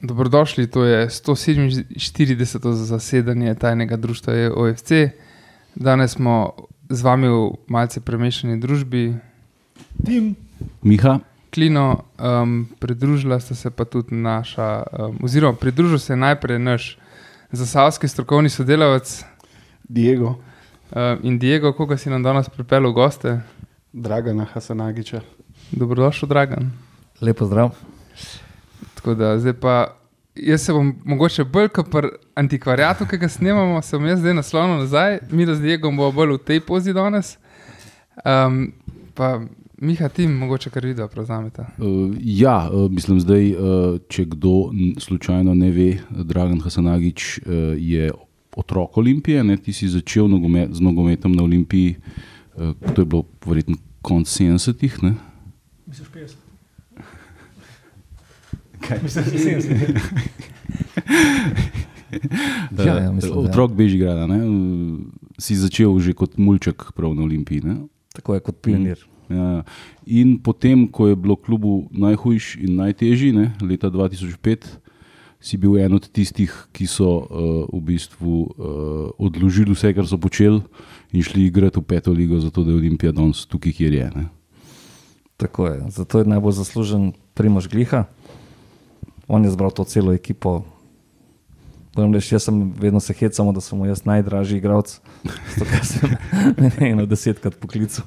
Dobrodošli, to je 147. zasedanje tajnega društva E OFC. Danes smo z vami v malce premešani družbi. Tim. Miha, Klino, um, pridružila sta se pa tudi naša, um, oziroma pridružil se je najprej naš zasavski strokovni sodelavec Diego, um, in Diego, koga si nam danes pripeljal v goste. Dragana Hasanagiča. Dobrodošel, Dragan. Lepo zdrav. Tako da zdaj pa. Jaz se bom mogoče bolj kot pri antikvariatu, ki ga snemamo, sem jaz zdaj naslovil nazaj, mi z Diegom bomo bolj v tej pozi danes. Um, pa Miha, ti mogoče kar video prevzamete. uh, ja, uh, mislim, zdaj, uh, če kdo slučajno ne ve, Dragan Hasanagič uh, je otrok Olimpije, ne? ti si začel nogomet, z nogometom na Olimpiji, uh, to je bilo verjetno konec 70-ih. ne? Misliš 50? Kaj? Mislim, da je 70. Uh, Ja, ja, mislim, da ja. otrok Bežigrada, ne? Uh, si začel že kot mulček prav na Olimpiji. Ne? Tako je kot pionir. Ja, in potem, ko je bilo klubu najhujš in najtežji, ne, leta 2005, si bil en od tistih, ki so uh, v bistvu uh, odložili vse, kar so počeli, in šli igrati v peto ligo, zato da je Olimpija danes tukaj, kjer je. Ne. Tako je. Zato je najbolj zaslužen Primož Gliha. On je zbral to celo ekipo. Reči, jaz sem vedno se hecamo, da sem jaz najdražji igralec. Zato, ker sem eno desetkrat poklical.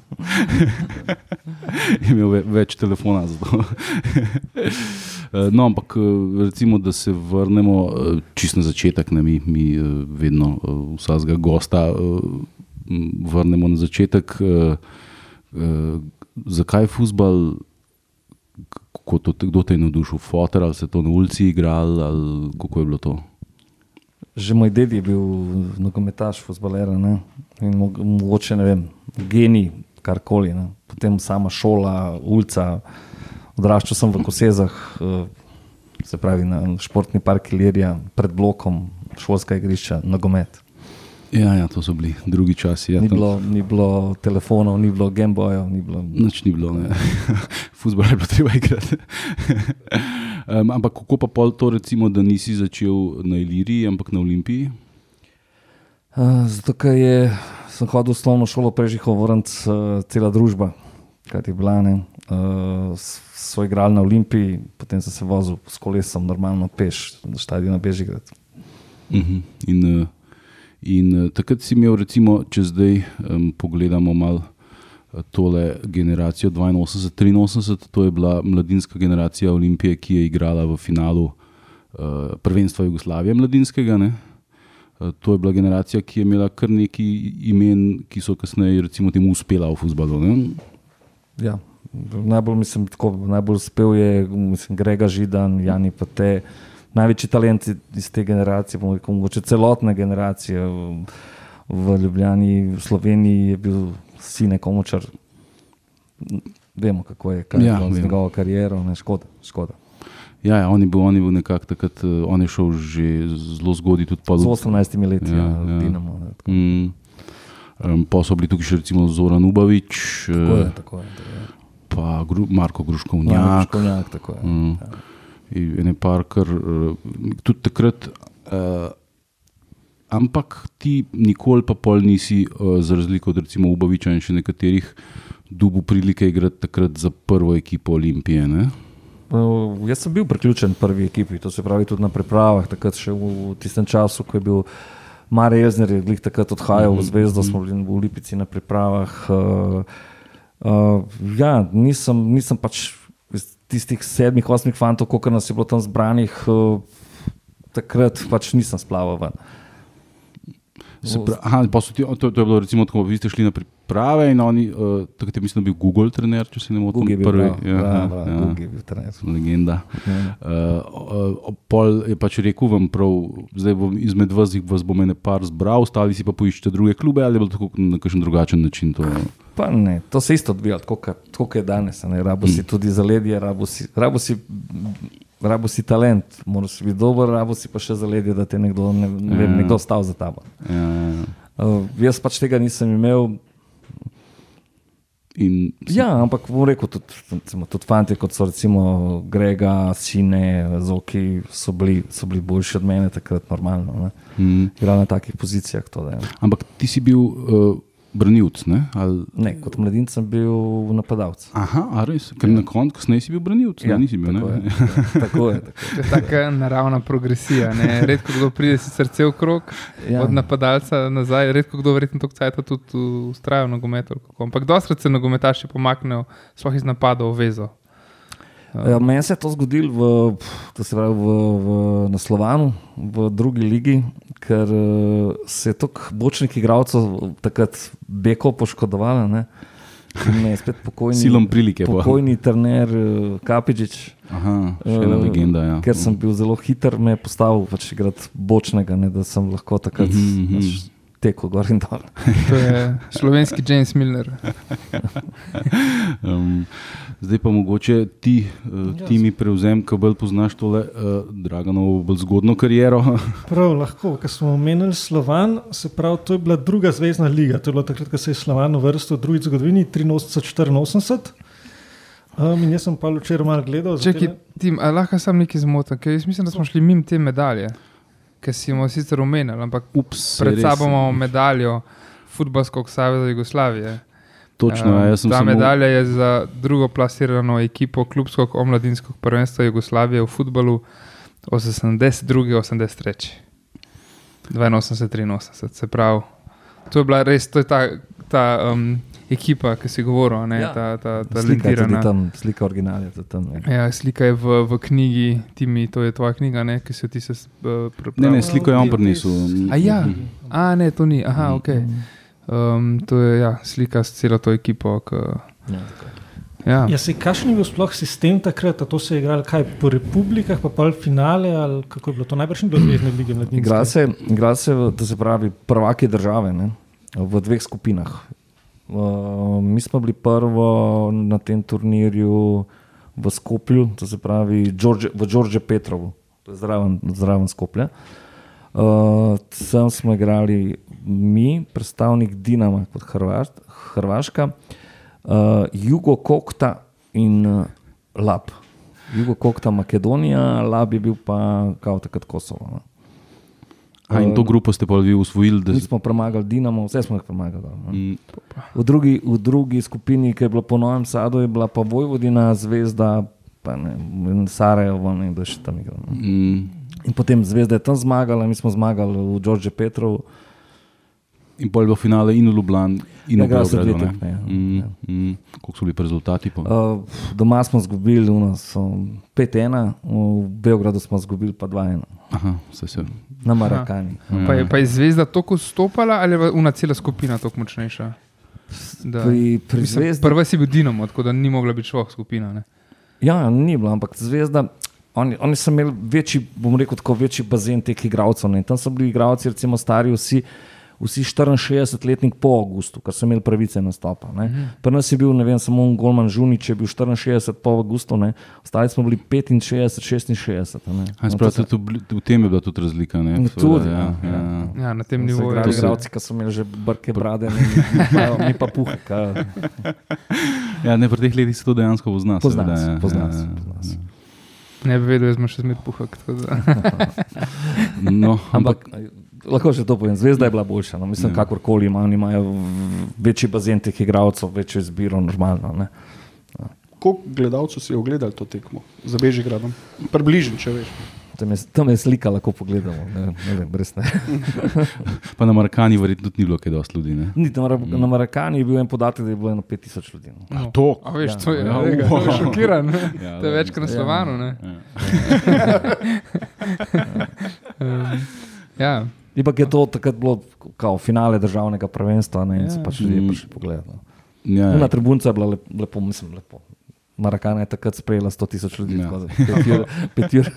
Je imel ve, več telefona za to. Eh, no, ampak eh, recimo, da se vrnemo eh, čist na začetek, ne, mi, mi vedno vsakega gosta vrnemo na začetek. Zakaj je futbal, kako to, kdo te je navdušil, fotor ali se to na ulici igral, ali kako je bilo to? Že moj ded je bil nogometaš, futbaler, ne? in mo mogoče ne vem, genij, karkoli. Ne? Potem sama šola, ulica. Odraščal sem v Kosezah, eh, se pravi na športni park Ilirija, pred blokom, šolska igrišča, nogomet. Ja, ja, to so bili drugi časi. Ja, Ni tam- bilo, ni bilo telefonov, ni bilo Gameboyov, ni bilo. Nič ni bilo, futbol je bilo treba igrati. um, ampak kako pa pol to, recimo, da nisi začel na Iliriji, ampak na Olimpiji? Uh, zato, ker je, sem hodil v osnovno šolo, prej že hovorant, uh, cela družba, kaj je bila. Ne? Uh, s- so igrali na Olimpiji, potem sem se vozil s kolesom, normalno peš, na stadion Bežigrad. Uh -huh. In, uh, in uh, takrat si imel, recimo, če zdaj um, pogledamo malo uh, tole generacijo 82-83, to je bila mladinska generacija Olimpije, ki je igrala v finalu uh, prvenstva Jugoslavije mladinskega. Ne? Uh, To je bila generacija, ki je imela kar nekaj imen, ki so kasneje, recimo, temu uspela v futbalu. ne. Ja, najbolj, mislim, tako, najbolj uspel je mislim, Grega Židan, Jani Pate. Največji talenti iz te generacije, bomo rekel, mogoče celotne generacije v, v Ljubljani, v Sloveniji je bil sine komočar. Vemo, kako je, kaj je Ja, bilo z njegovo kariero, ne, škoda. škoda. Ja, ja, on je bil, on je bil nekako takrat, eh, on je šel že zelo zgodaj, tudi Z 18 leti, Ja, ja, ja. ja. Dinamo. Ne, tako. Mm. Um, pa so bili tukaj še recimo Zoran Ubavič, Tako je, eh, tako je. tako je. pa Gru, Marko Ja, Gruškovnjak. Škovnjak, tako je. Mm. In ene parkar, uh, tudi takrat. Uh, ampak ti nikoli pa pol nisi, uh, za razliko od recimo Ubaviča in še nekaterih, dubu prilike igrati takrat za prvo ekipo Olimpije. Ne? Uh, jaz sem bil priključen prvi ekipi, to se pravi tudi na pripravah, takrat še v, tistem času, ko je bil Mare Jezner, je glih takrat odhajal v Zvezdo, smo bili v Lipici na pripravah. Uh, uh, ja, nisem, nisem pač tistih sedmih, osmih fantov, koliko nas je bilo tam zbranih, uh, takrat pač nisem splaval ven. Se pra, aha, ti, to, to je bilo recimo tako, vi ste šli na priprave in oni, uh, takrat je mislim, da bil Google trener, če se ne motim, prvi. prav, ja, prav, ja, prav, ja. Gugi je bil trener. Legenda. Uh, uh, pol je pač rekel, vam prav, zdaj bom izmed vas, vas bom ene par zbral, ostali si pa poiščete druge klube ali je bilo tako na kakšen drugačen način to? Pa ne, to se isto odvija, tako kot- je danes. a ne. Rabo si tudi zaledje, rabo si, rabo si, rabo si talent, moraš biti dober, rabo si pa še zaledje, da te nekdo, ne, ne vem, Ja. nekdo stav za tabo. Ja, Uh, jaz pač tega nisem imel. In Ja, ampak bom rekel, tudi, recimo, tudi fanti, kot so recimo Grega, Sine, Zoki, so bili, so bili boljši od mene takrat, normalno. Ne? Mm. Igrali na takih pozicijah. To, da. Ampak ti si bil uh, branilc, ne? Ali... ne, kot mladinec sem bil napadalec. Aha, a res, ker na koncu kasneje si bil branilc, ja, nisi bil. tako, Ne? je, tako je. Tako. To je taka naravna progresija. Ne? Redko kdo pride sicer cel krok ja. Ja. od napadalca nazaj, redko kdo verjetno tako cajt tudi ustraja v nogometu. ali kako. Ampak doskrat se nogometaši pomaknejo sploh iz napada v vezo. Ja, meni se je to zgodilo v, to se pravi, v, v, na Slovanu, v drugi ligi, ker eh, se je toliko bočnih igralcev takrat beko poškodovalo. pokojni, Silom prilike. pokojni trener eh, Kapičič. Aha, še ena Eh, legenda. Ja. Ker sem bil zelo hiter, me je postavil pač igrati bočnega, ne, da sem lahko takrat Mhm, mhm. pač tekel gor in dol. To je slovenski James Milner. Um, zdaj pa mogoče ti, uh, Ja, ti mi prevzem, ko bolj poznaš tole uh, Draganovo bolj zgodno kariero. Prav lahko, ker smo omenili Slovan, se pravi, to je bila druga zvezdna liga. To je bilo takrat, ko se je Slovan uvrstil v drugi zgodovini, 83-84. Um, in jaz sem pa včeraj malo gledal. Tim, a lahko sem nekaj zmoten, ker jaz mislim, da smo šli mimo te medalje, ki si jo sicer omenili, ampak Ups, pred sabo imamo medaljo Futbalskog saveza Jugoslavije. Točno, ja, jaz sem ta samo... medalja je za drugo plasirano ekipo klubskog omladinskog prvenstva Jugoslavije v futbalu 82-83. 82-83, se pravi. To je bila res, to je ta, ta um, ekipa, ki si govoril, ne, Ja. ta, ta Slika je tudi talentirana. tam, slika original je tam. Ja. Ja, slika je v, v knjigi, Timi, to je tvoja knjiga, ne, ki si jo ti se uh, Ne, ne, sliko je on prinesel. A ja, a ne, to ni, aha, ok. Um, to je ja, slika s celo to ekipo. K, Ja, tako ja. Ja, se kakšen je bil sploh sistem takrat, a to se je igralo kaj po republikah, pa pol finale, ali kako je bilo to najbrž ni bilo zvezdne lige mladinske? Igra se, igra se, v- to se pravi, prvaki države ne, v dveh skupinah. Uh, mi smo bili prvo na tem turnirju v Skopju, to se pravi George, v Đorđe Petrovu, to je zraven, zraven Skoplja. Uh, tam smo igrali mi, predstavnik Dinama kot Hrvaš, Hrvaška, uh, Jugo Kokta in uh, Lab. Jugo Kokta Makedonija, Lab je bil pa kao takrat Kosovo. No. A, in to grupo ste pa vi usvojili, da Mi smo premagali Dinamo, vse smo jih premagali. No. Mm, V, drugi, v drugi skupini, ki je bila po Novem Sadu, je bila pa Vojvodina, Zvezda, pa ne, Sarajevo, ne da še tam igra. No. mm, In potem Zvezda je tam zmagala, mi smo zmagali v Đorđe Petrovu. In pol je bilo finale in v Ljubljani, in Ja, v Beogradu. ja. Mm, Ja. mm, Koliko so bili rezultati? Pa? Uh, doma smo izgubili u nas, um, 5-1, v Beogradu smo izgubili pa 2-1, Aha, vse se. na Marakani. Pa je, pa je zvezda tako stopala ali je una cela skupina tako močnejša? Da, Pri, pri mislim, Zvezdi prva si bil Dinamo, tako da ni mogla biti šlo skupina. Ne? Ja, ni bilo, ampak zvezda. Oni, oni so imeli večji, bom rekel, tako večji bazen teh igralcev. ne. Tam so bili igralci, recimo stari, vsi, vsi 64-letnik po Augustu, ker so imeli pravice nastopa. Uh -huh. Pri nas je bil, ne vem, samo Golman Žunič, je bil 64 po Augustu, ne. ostali smo bili 65, 66. a Ne. A, No, sprav, to so- tudi, v tem je bila tudi razlika. Ne? No, tudi, ja, ja, ja, ja. ja. Ja, na tem nivoju. igrali res. igralci, ki so imeli že brke brade, ne, pa, mi pa puhe. ja, ne, pri teh letih se to dejansko pozna. Pozna seveda, se, ja, pozna ja, se, ja. pozna se. Ne bi vedel, jaz sem še zmed puhak. tako da. No, ampak, Ampak lahko še to povem, zvezda je bila boljša. No. Mislim, Ja. ja. kakorkoli ima, oni imajo večji bazen teh igralcev, večjo izbiro, normalno. Ne. Koliko gledalcev si je ogledal to tekmo za Bežigradom? Približno, če veš. Tam je, tam je slika, lahko pogledamo. Ne, ne vem, brez ne. pa na Markani verjetno tudi ni bilo kaj dosti ljudi. Ne? Ni, na, Mar na Marakani je bil en podatek, da je bilo eno 5000 ljudi. No. No. To. A veš, Ja. to je, Ja, ja, wow. šokiran. Ja, to je več kot na ja. Slovanu. ne. Ja. Um, ja. Ipak je to takrat bilo kao finale državnega prvenstva ne, in Ja. ja. so pač ljudje Mm. prišli pogledat. No. Ja, Na tribunca je bila lep, lepo, mislim, lepo. Marakana je takrat sprejela 100 tisoč ljudi, Ja. tako da pet ur- pet ur.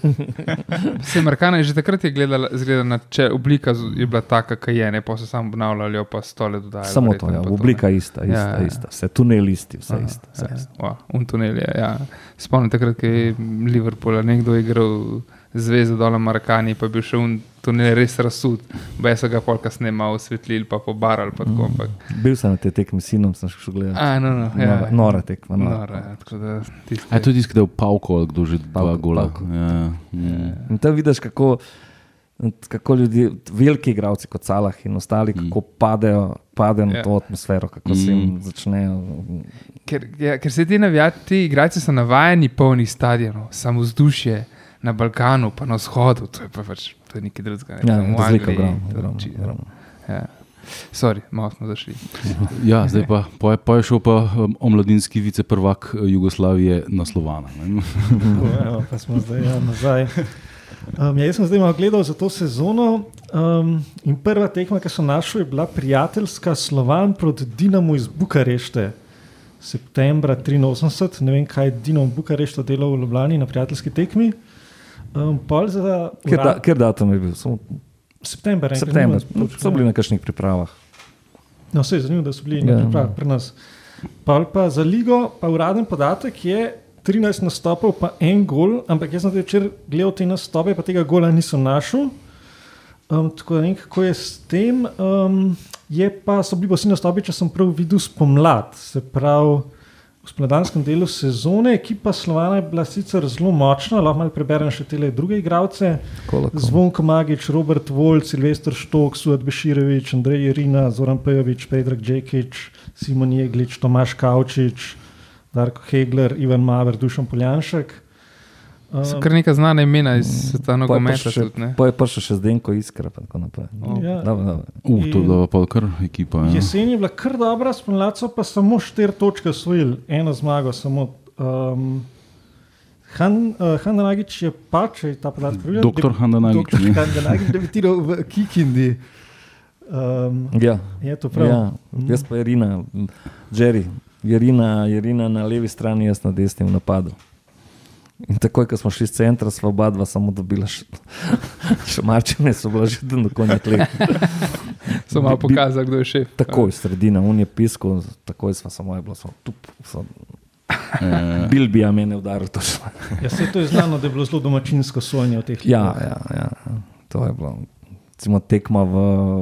Se Markana je že takrat je gledala, zgledala, če oblika je bila taka, kot je, ne pa so samo obnavljali, pa stole dodajali. Samo to, ja, oblika ista, ista, Ja, ja, ja. ista. Vse tunel isti, vse Aha, isto. Vse ja, isto. ja. Un tunel je. Ja. Spomnim takrat, ko je Liverpool nekdo igral zvezdo dol na Marakani, pa je bil še un to ne je res razsud. Bej so ga pol kasneje malo osvetlili, pa pobarali. Pa tako, ampak, Bil sem na tej tekmi s sinom, sem šel gledati. a, no, no, ja, Nora, nora tekma. Nora. Nora, ja, tako da tiste- A je v Pavku ali kdo že dva Pavko, gola? Pavko. Ja, mm. In tam vidiš, kako, kako ljudje, veliki igravci kot Salah in ostali, kako padejo, padejo na Ja. to atmosfero, kako se jim začnejo. Ker, ja, ker se ti navijači, ti igrači so navajeni polnih stadionov, samo vzdušje na Balkanu, pa na vzhodu, to je pa pač to je nekaj drugega. Ne, Ja, razlika je ogromna, či- ogromna. Ja. Sorry, malo smo zašli. ja, zdaj pa, pa, je, pa je šel pa um, omladinski viceprvak eh, Jugoslavije na Slovana. ne. Tako, evo, pa smo zdaj ja, nazaj. Um, ja, jaz sem zdaj malo gledal za to sezono. Um, in prva tekma, ki sem našel, je bila prijateljska Slovan proti Dinamu iz Bukarešte. Septembra 83, ne vem, kaj je Dinamo Bukarešta delal v Ljubljani na prijateljski tekmi. Um, za Ker, da, ker datum je bil? Samo September, enkrat, september. nima So točno, bili na kakšnih pripravah. No, vse je zanimivo, da so bili Ja. na pripravi pri nas. Pol pa za ligo, pa uraden podatek je 13 nastopov, pa en gol, ampak jaz sem večer gledal te nastope, pa tega gola nisem našel. Um, tako da ne vem, kako je s tem. Um, je pa so bili pa vsi nastopi, če sem prav videl, spomlad, se pravi v spomladanskem delu sezone. Ekipa Slovana je bila sicer zelo močna, lahko malo preberem še te druge igralce. Zvonko Magič, Robert Volk, Silvestr Štok, Suat Beširevič, Andrej Irina, Zoran Pejovič, Predrag Džekič, Simon Jeglič, Tomaš Kavčič, Darko Hegler, Ivan Maver, Dušan Poljanšek. So Um, kar neka znana imena iz sveta Pa je nogometa. pa je prišel še Zdenko Iskra. pa tako naprej. Ja. Dobro, dobro. Uh, to je In- bila pa kar ekipa. Ja. Jesen je bila kar dobra, spomlad so pa samo štiri točke osvojili, eno zmago. Samo, um, Han, uh, Handanagič je pa, če je ta podatek pravilen, Doktor Handanagič, Doktor ne? Handanagič debitiral v Kikindi. Um, Ja, je to prav? ja, jaz pa Irina, Jerry, Irina, Irina na levi strani, jaz na desni v napadu. In takoj, ko smo šli iz centra, smo oba dva samo dobila še, še marčine, so bila že do konja tleh. So malo pokazali, kdo je šef. Takoj, sredina, on je piskal, takoj smo samo je bilo, samo tup. So, Eh, bil bi ja mene udaril točno. Ja, se to je znano, da je bilo zelo domačinsko sojenje v teh Ja, ligah. ja, ja, to je bilo. Recimo, tekma v,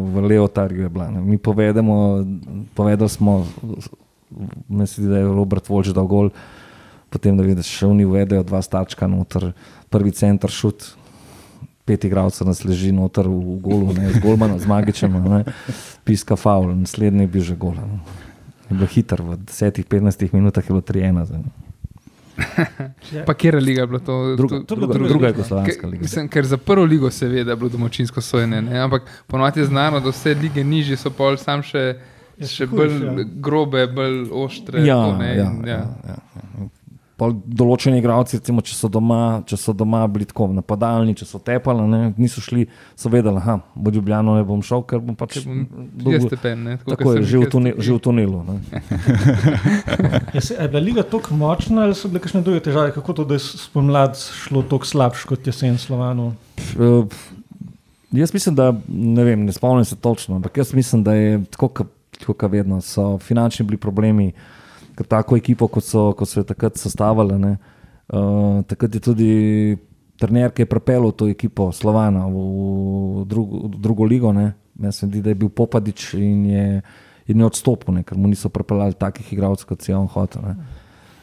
v Leotarju je bila. Ne. Mi povedemo, povedali smo, zdi, da je Robert Volč dal gol, potem da vidiš, še oni uvedejo dva stačka noter, prvi center šut, pet igralcev nas leži noter v, golu, ne, z golmanom, z magičem, ne, piska faul, naslednji je bil že gol. Ne. Je bilo hiter, v 10-15 minutah je bilo 3-1. za njih. Pa kjer liga je bilo to? Druga, to, druga, druga druga liga. jugoslovanska Ker, liga. mislim, ker za prvo ligo se ve, da je bilo domačinsko sojenje, ne? ampak ponovadi je znano, da vse lige nižje so pol sam še, Ja, še bolj ja. grobe, bolj ostre. Ja, to, ne, ja, in, ja, ja, ja. Določeni igralci, recimo, če so doma, če so doma bili tako napadalni, če so tepali, ne, niso šli, so vedeli, da bo Ljubljano ne bom šel, ker bom pač bom jaz stepen. Ne, tako, Tako je, že v, tunel, že v tunelu. Ne. Ja, se, a je bila liga tako močna, ali so bile kakšne druge težave, kako to, da je spomlad šlo tako slabše kot jesen Slovanu? Uh, jaz mislim, da ne vem, ne spomnim se točno, ampak jaz mislim, da je tako, kot- tako kot vedno, so finančni bili problemi, ker tako ekipo, kot so, kot so jo takrat sestavljali. ne, Uh, takrat je tudi trener, ki je pripeljal to ekipo Slovana v, v, drugo, v drugo ligo. ne. Meni se zdi, da je bil Popadič in je, in je odstopil, ne, ker mu niso pripeljali takih igralcev, kot si je on hotel. Ne.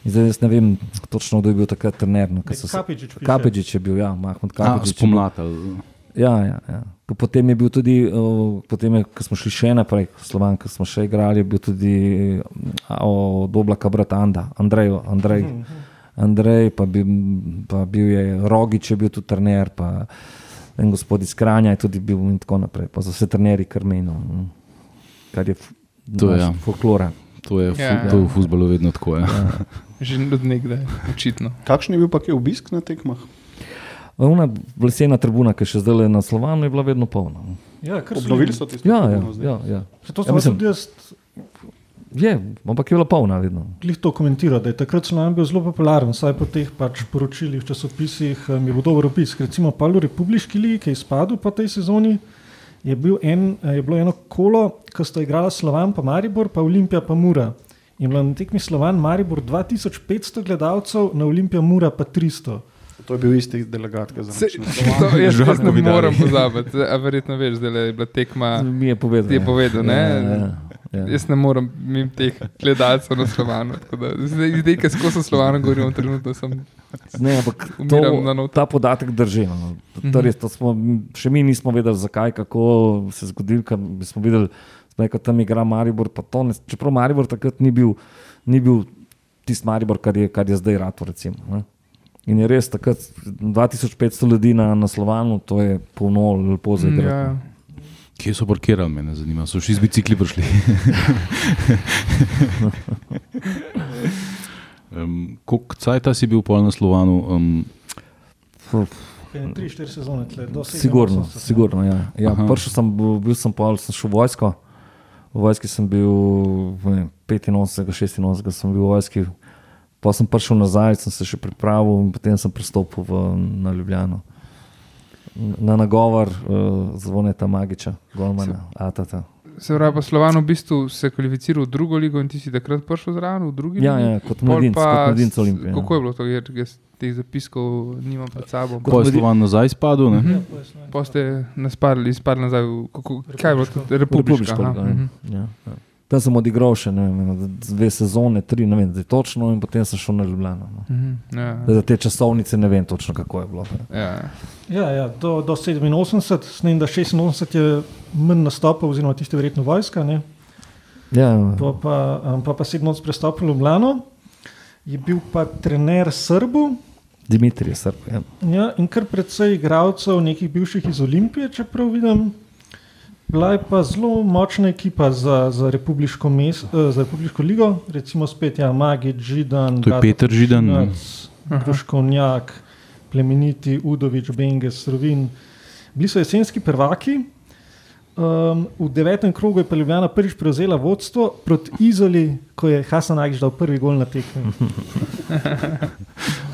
In Zdaj ne vem točno, kdo je bil takrat trener. No, Kapičič. Kapičič je bil, ja, Mahmud Kapičič. spomlad. Ja, ja, ja. Potem je bil tudi, uh, potem je, ko smo šli še naprej, Slovan, ko smo še igrali, je bil tudi uh, od oblaka brat Anda, Andrej, Andrej, Andrej pa, bil, pa bil je Rogič, je bil tudi trener, pa en gospod iz Kranja je tudi bil in tako naprej. Pa so se trenerji krmeno, kar je To je, naš ja. folklora. To je, fu, Ja. to je v futbalu vedno tako. Ja. Že od nekdaj, očitno. Kakšen je bil pa kje obisk na tekmah? Ona lesena tribuna, ki je še zdaj na Slovanu, je bila vedno polna. Ja, kar Obnovili so tisto Ja, ja, ja, ja. To Ja, sem mislim- tudi jaz Je, ampak je bila polna vedno. glih to komentiral, da je takrat Slovan bil zelo popularen, saj po teh pač poročilih, časopisih um, je bil dober opis. Ker Recimo pa v Republiški ligi, ki je izpadel po tej sezoni, je, bil en, eh, je bilo eno kolo, ko sta igrala Slovan pa Maribor, pa Olimpija pa Mura. In bilo na tekmi Slovan Maribor 2500 gledalcev, na Olimpija Mura pa 300. To je bil isti delegat, ki je to, jaz, Žal ne morem pozabiti, a verjetno veš, da je bila tekma. Mi je povedal. Ti je ja. povedal, ne? Ja, ja, ja. Jaz ne morem mimo teh gledalcev na da Zdaj, zdaj ki skozi slovano govorim, trenutno sem. Ne, ampak to, ta podatek drži. No. Mhm. To res, to smo, še mi nismo vedeli, zakaj, kako se je zgodilo. ker Smo videli, da tam igra Maribor. pa to Ne, čeprav Maribor takrat ni bil, ni bil tisti Maribor, kar je, kar je zdaj rado. Recimo, ne. In je res takrat 2500 ljudi na, na Slovanu, to je polno, lepo za Ja, igrati. ja. Kje so parkirali, me ne zanima. So še z bicikli prišli. um, Koliko cajta si bil pol na Slovanu? Um, Tri, štiri sezone tle, do 87, Sigurno, ne. sigurno. Ja. Ja, Aha. Prišel sem, bil, bil sem pol, sem šel v vojsko. V vojski sem bil ne, vem, 85, 86, sem bil v vojski. Pa sem prišel nazaj, sem se še pripravil in potem sem pristopil v, na Ljubljano. Na nagovor uh, zvoneta Magiča, Golmana, Atata. Se pravi, pa Slovan v bistvu se kvalificiral v drugo ligo in ti si takrat prišel zraven, v drugi Ja, ligi? ja, kot mladinec, pa kot mladinec s- Olimpije. Kako je bilo to, ker jaz teh zapiskov nimam pred sabo? Ko je Slovan nazaj spadel, ne? Mhm. Ja, je Slovenija. Pa ste naspadli, izpadli nazaj v kako, kaj je bilo to? Republiška. Ligo, mhm. ja. Ja, ja. Tam sem odigral še ne vem, dve sezone, tri, ne vem, zdaj točno, in potem sem šel na Ljubljano. No. Mhm, ja, Zdaj, Za te časovnice ne vem točno, kako je bilo. ne. ja. Ja, ja, do, do 87, snem, da 86 je manj nastopov, oziroma tiste verjetno vojska, ne? Ja, pa pa, um, pa, pa 87 prestopil v Ljubljano, je bil pa trener Srbu. Dimitrij je srb. Ja. Ja, in kar precej igralcev, nekih bivših iz Olimpije, če prav vidim. Bila je pa zelo močna ekipa za, za, republiško, mes, eh, za republiško ligo, recimo spet ja, Magi, Židan, To je Peter Židan? Gruškovnjak, Plemeniti, Udovič, Benges, Rovin. Bili so jesenski prvaki. Um, v devetem krogu je pa Ljubljana prvič prevzela vodstvo proti Izoli, ko je Hasan Agiš dal prvi gol na tekmi.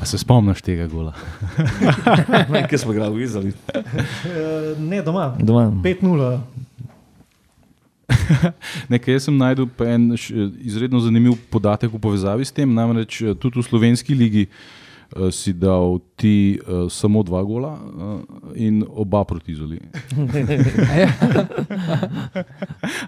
A se spomniš tega gola? Nekaj smo igrali v Izoli. Uh, ne doma, Doma. 5-0. Nekaj sem najdel pa en š- izredno zanimiv podatek v povezavi s tem. Namreč eh, tudi v slovenski ligi si dal ti uh, samo dva gola uh, in oba proti izoli.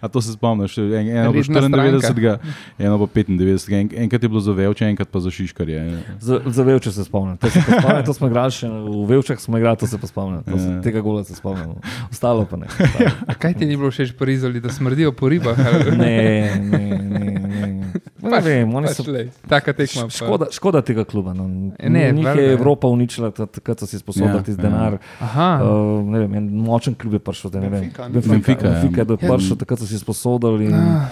A to se spomniš? En, eno Redna 94, eno pa 95. En, enkrat je bilo za Velče, enkrat pa za Šiškarje. Za, za Velče se spomnim. To, se spomnim, to smo igrali še v Velčah, smo igrali, to se pa spomnim. To se, Ja. tega gola se spomnim. Ostalo pa ne. Ostalo. A kaj ti ni bilo všeč po Rizoli, da smrdijo po ribah? ali? Ne, ne, ne. Ne. Ne vem, oni Pač, so. lej, taka tekma. pa- Škoda, škoda tega kluba. No. Ne, Njih je ja. Evropa uničila, ta- takrat so si sposodili Ja, ja, ja. denar. Aha, Uh, ne vem, en močen klub je prišel, da ne vem. Benfica? Benfica, Benfica, ja. Benfica je Ja. prišel, takrat so si sposodili in Ah,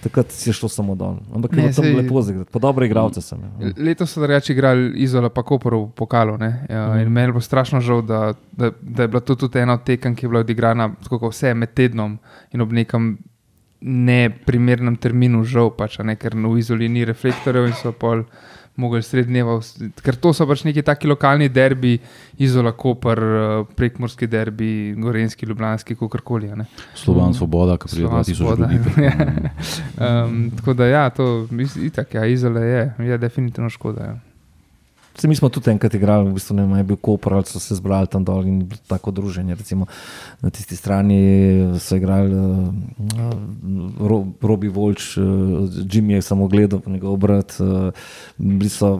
takrat si je šlo samo dol. Ampak Ne, je bilo tam sej- lepo zagrati, po dobre igralce sem. imel. Letos so drugače igrali Izola, pa Koper v pokalu. Ne? Ja, in meni je bilo strašno žal, da, da, da je bila to tudi ena od tekem, ki je bila odigrana vse med tednom in ob nekem neprimernem terminu, žal pač, a ne, ker v Izoli ni reflektorjev in so pol. Mogli sredi dneva, ker to so pač neki taki lokalni derbi, Izola, Koper, eh, prekmorski derbi, Gorenski, Ljubljanski, kakorkoli. a ne. Slovan Svoboda, ki pride Slovan 2000 Svoboda. ljudi. um, tako da, ja, to je itak, ja, Izola je, je definitivno škoda. Ja. Se, mi smo tudi enkrat igrali, v bistvu ne vem, a je bil Koper ali so se zbrali tam dol in tako druženje. Recimo, na tisti strani so igrali uh, Ro, Robi Volč, uh, Jimmy je samo gledal, njegov brat, uh, bili so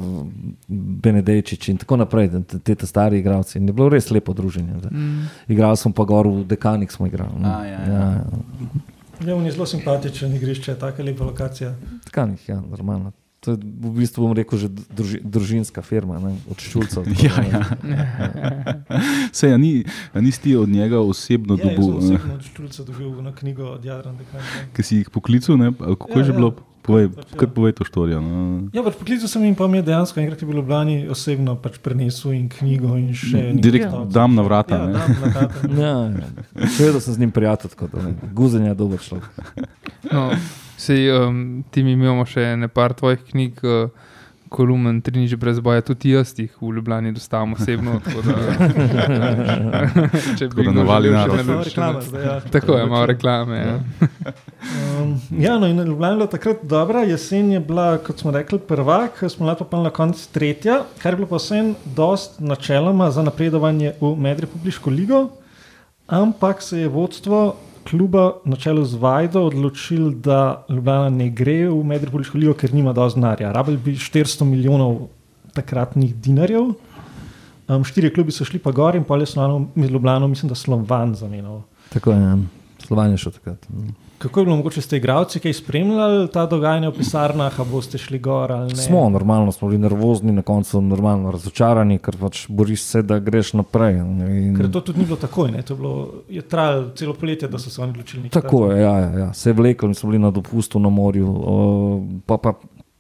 Benedejčič in tako naprej, te, te, stari igralci. In je bilo res lepo druženje. Mm. Igrali smo pa gor v Dekanik, smo igrali. no. A, ja, ja. Ja, on je zelo simpatičen igrišče, tako lepa lokacija. Dekanik, ja, normalno. To je v bistvu, bom rekel, že druži, družinska firma, ne, od Ščulcev. Ja, ja. Sej, a, ni, a nisi ti od njega osebno Ja, dobil, eh, osebno od Štulca dobil na knjigo od Dekanja. ki si jih poklical, ne? kako Ja, je že ja. bilo? Povej, Pač, ja. povej to štorijo. No. Ja, pač poklical sem jim pa mi je dejansko enkrat je bil v Ljubljani osebno pač prenesel in knjigo in še nekaj Direkt stavcev. dam na vrata, Ja, ne? dam na vrata. Ja, ja. Seveda sem z njim prijatelj, tako da ne. Guzen je dober človek. No, sej, um, ti mi imamo še nekaj tvojih knjig, uh, kolumn, tri nič brez boja, tudi jaz jih v Ljubljani dostavim osebno. tako Da, če še Malo naročiti. reklame zdaj, ja. Tako je, malo reklame. Ja. Um, ja, no, in Ljubljana je bila takrat dobra, jesen je bila, kot smo rekli, prvak, smo lepo pa na koncu tretja, kar je bilo pa vsem dost načeloma za napredovanje v medrepubliško ligo, ampak se je vodstvo kluba na čelu z Vajdo odločil, da Ljubljana ne gre v medrepubliško ligo, ker nima dovolj denarja. Rabili bi 400 milijonov takratnih dinarjev. Um, štiri klubi so šli pa gor in pol je Slovano, med Ljubljano, mislim, da Slovan zamenjal. Tako je, ja. Slovan je šel takrat. Kako je bilo mogoče ste igravci, ki spremljali ta dogajanja v pisarnah, a boste šli gor ali ne? Smo normalno, smo bili nervozni, na koncu normalno razočarani, ker pač boriš se, da greš naprej. In... Ker to tudi ni bilo takoj, ne? to je, bilo, je trajalo celo poletje, da so se oni odločili. Tako je, ja, ja, ja. se je vlekel in smo bili na dopustu na morju, o, pa pa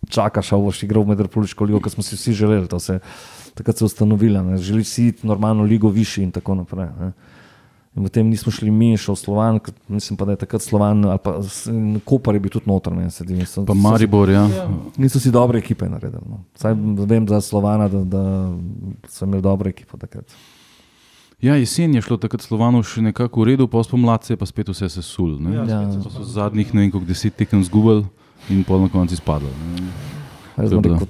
čakaš, a boš igral med Republiko ligo, kar smo si vsi želeli. to Se, takrat se je ustanovila, ne. želiš si iti normalno ligo višji in tako naprej. Ne. In potem nismo šli mi, šel Slovan, ker mislim pa, da je takrat Slovan ali pa Koper je bil tudi noter, meni se zdi. So- Pa Maribor, ja. Ja. Niso si dobre ekipe naredili. No. Saj vem za Slovana, da, da so imeli dobro ekipo takrat. Ja, jesen je šlo takrat Slovanu še nekako v redu, pa spomladi se je pa spet vse sesul. ne. Ja, Ja. so zadnjih ne vem koliko deset tekem zgubili in pol na koncu izpadlo. ne. Jaz To je bom bilo. rekel,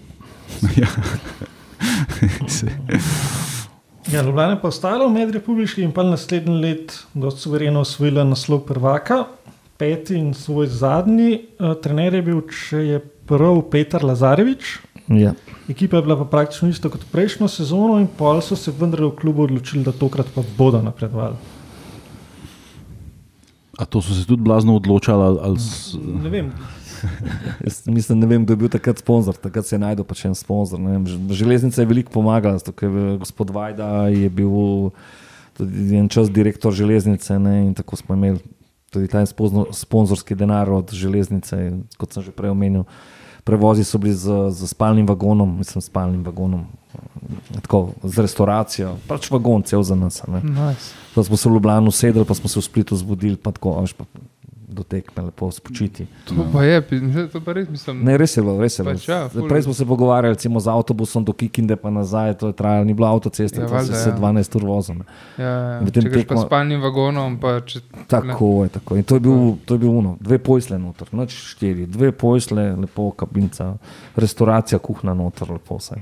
ja. Ja, Ljubljana je pa ostala v medrepubliški in pa naslednji let dosti suvereno osvojila naslov prvaka, peti in svoj zadnji. Uh, trener je bil, če je prav, Petar Lazarevič. Ja. Ekipa je bila pa praktično ista kot prejšnjo sezono, in pol so se vendar v klubu odločili, da tokrat pa bodo napredovali. A to so se tudi blazno odločali? Ali, ali s, Ne vem, Jaz mislim, ne vem, kdo je bil takrat sponzor, takrat se je najdel pač en sponzor. Železnica je veliko pomagala, ker je gospod Vajda je bil tudi en čas direktor železnice ne, in tako smo imeli tudi ta sponzorski denar od železnice, kot sem že prej omenil. Prevozi so bili z, z spalnim vagonom, mislim, spalnim vagonom, eh, tako, z restauracijo, pač vagon cel za nas. Nice. Pa smo se v Ljubljano sedeli, pa smo se v Splitu zbudili, pa tako, a veš, pa do tekme lepo spočiti. To pa je, to pa res mislim. Ne, res je bilo, res je bilo. Ja. Prej smo se pogovarjali recimo, z avtobusom do Kikinde, pa nazaj, to je trajalo, ni bilo avtoceste, Ja, ja, valjda, se ja. 12 ur vozim. Ja, ja. Če greš pa tekmo- s spalnim vagonom, pa če Tako je, tako. In to je bil, to je bil uno, dve pojsle noter, noč štiri, dve pojsle, lepo kabinca, restauracija, kuhna noter, lepo vse.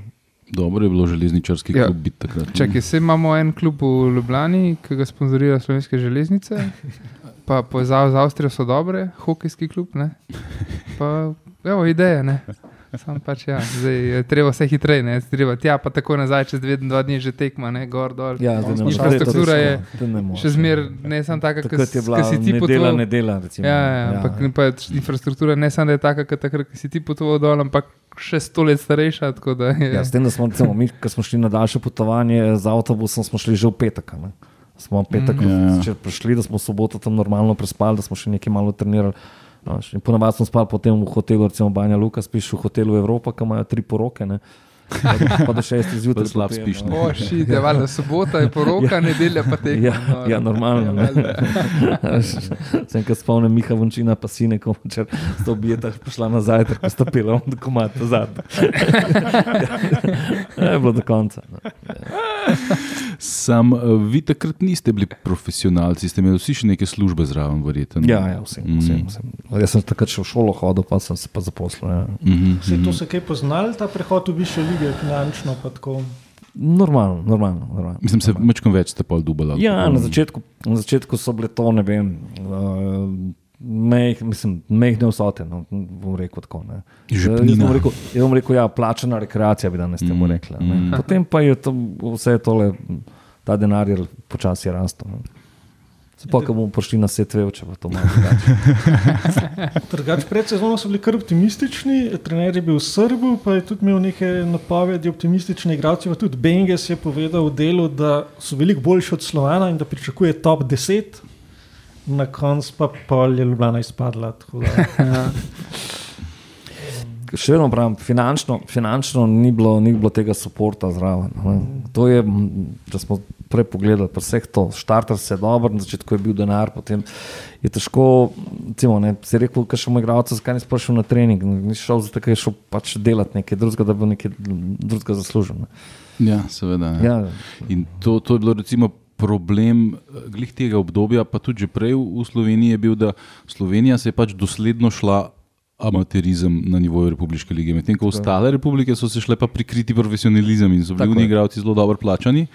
dobro je bilo železničarski Ja. klub biti takrat. ne. Čakaj, se imamo en klub v Ljubljani, ki ga sponzorira Slovenske železnice, pa povezave z Avstrijo so dobre, hokejski klub. Ne? Pa, evo, ideje. Ne? Sam pač, ja, zdaj je treba vse hitreje, ne, treba tja, pa tako nazaj, čez dve, dva dni že tekma, ne, gor dol. Ja, zdaj ne moreš. Infrastruktura je Še zmer ne samo taka, Takrat je bila ki si ti nedela, potoval. nedela. Recimo. Ja, ja, ampak ja, ja. infrastruktura ne samo, da je taka, kot takrat, ki si ti potoval dol, ampak še sto let starejša. tako Da je, Ja, s tem, da smo, recimo, mi, ko smo šli na daljše potovanje z avtobusom, smo šli že v petek. Ne? Smo petek Ja, ja. mm. prišli, da smo soboto tam normalno prespali, da smo še nekaj malo trenirali. No, in Ponavadi smo spali potem v hotelu, recimo Banja Luka, spiš v hotelu Evropa, ki imajo tri poroke. Ne? Pa do, pa do šestih zjutraj. Pa slab spiš, no. ne. O, šit, je valjda sobota, je poroka, nedelja pa tekma. Ja, ja, normalno. ne. Sem enkrat spomnil Miha Vončina, pa sine, ko če sta objeta prišla nazaj, tako sta pila on dokument nazad. Ja, je bilo do konca. no. Sam, eh, vi takrat niste bili profesionalci, ste imeli vsi še neke službe zraven, verjetno. Ja, ja, vsem, vsem, vsem. Jaz sem takrat še v šolo hodil, pa sem se pa zaposlil. Ja. Mhm, se je to se kaj poznali, ta prehod v višjo ligo, finančno pa tako. Normalno, normalno. normalno. Mislim, se večkrat več ste pol dubali. Ja, na začetku, na začetku so bile to, ne vem. Uh, Meh, mislim, mehne vsote, no, bom rekel tako. ne. Žepnina. Jaz bom rekel, jaz bom rekel, ja, plačana rekreacija bi danes temu Mm, rekla. ne. Potem pa je to, vse tole, ta denar je počasi rastel. Se pa, ko bomo prišli na svet več, pa to malo drugače. Drugač, pred sezono so bili kar optimistični, trener je bil Srb, pa je tudi imel neke napovedi optimistične igralce. pa Tudi Benges je povedal v delu, da so veliko boljši od Slovana in da pričakuje top 10. Na koncu pa pol je Ljubljana izpadla. Še vedno pravim, finančno, finančno ni, bilo, ni bilo tega podpora zraven. ne. To je, če smo prej pogledali, pa vseh to, štarter se je dobro, na začetku je bil denar, potem je težko, recimo, ne, si rekel, kaj še moj igralec, zakaj nisi prišel na trening, nisi šel zato, ker je šel pač delati nekaj drugega, da bo nekaj drugega zaslužil. Ne. Ja, seveda. Ja. Ja, In to, to je bilo recimo problem eh, glih tega obdobja, pa tudi že prej v Sloveniji je bil, da Slovenija se je pač dosledno šla amaterizem na nivoju Republike lige. Medtem ko ostale republike so se šle pa prikriti profesionalizem in so bili je. igralci zelo dobro plačani,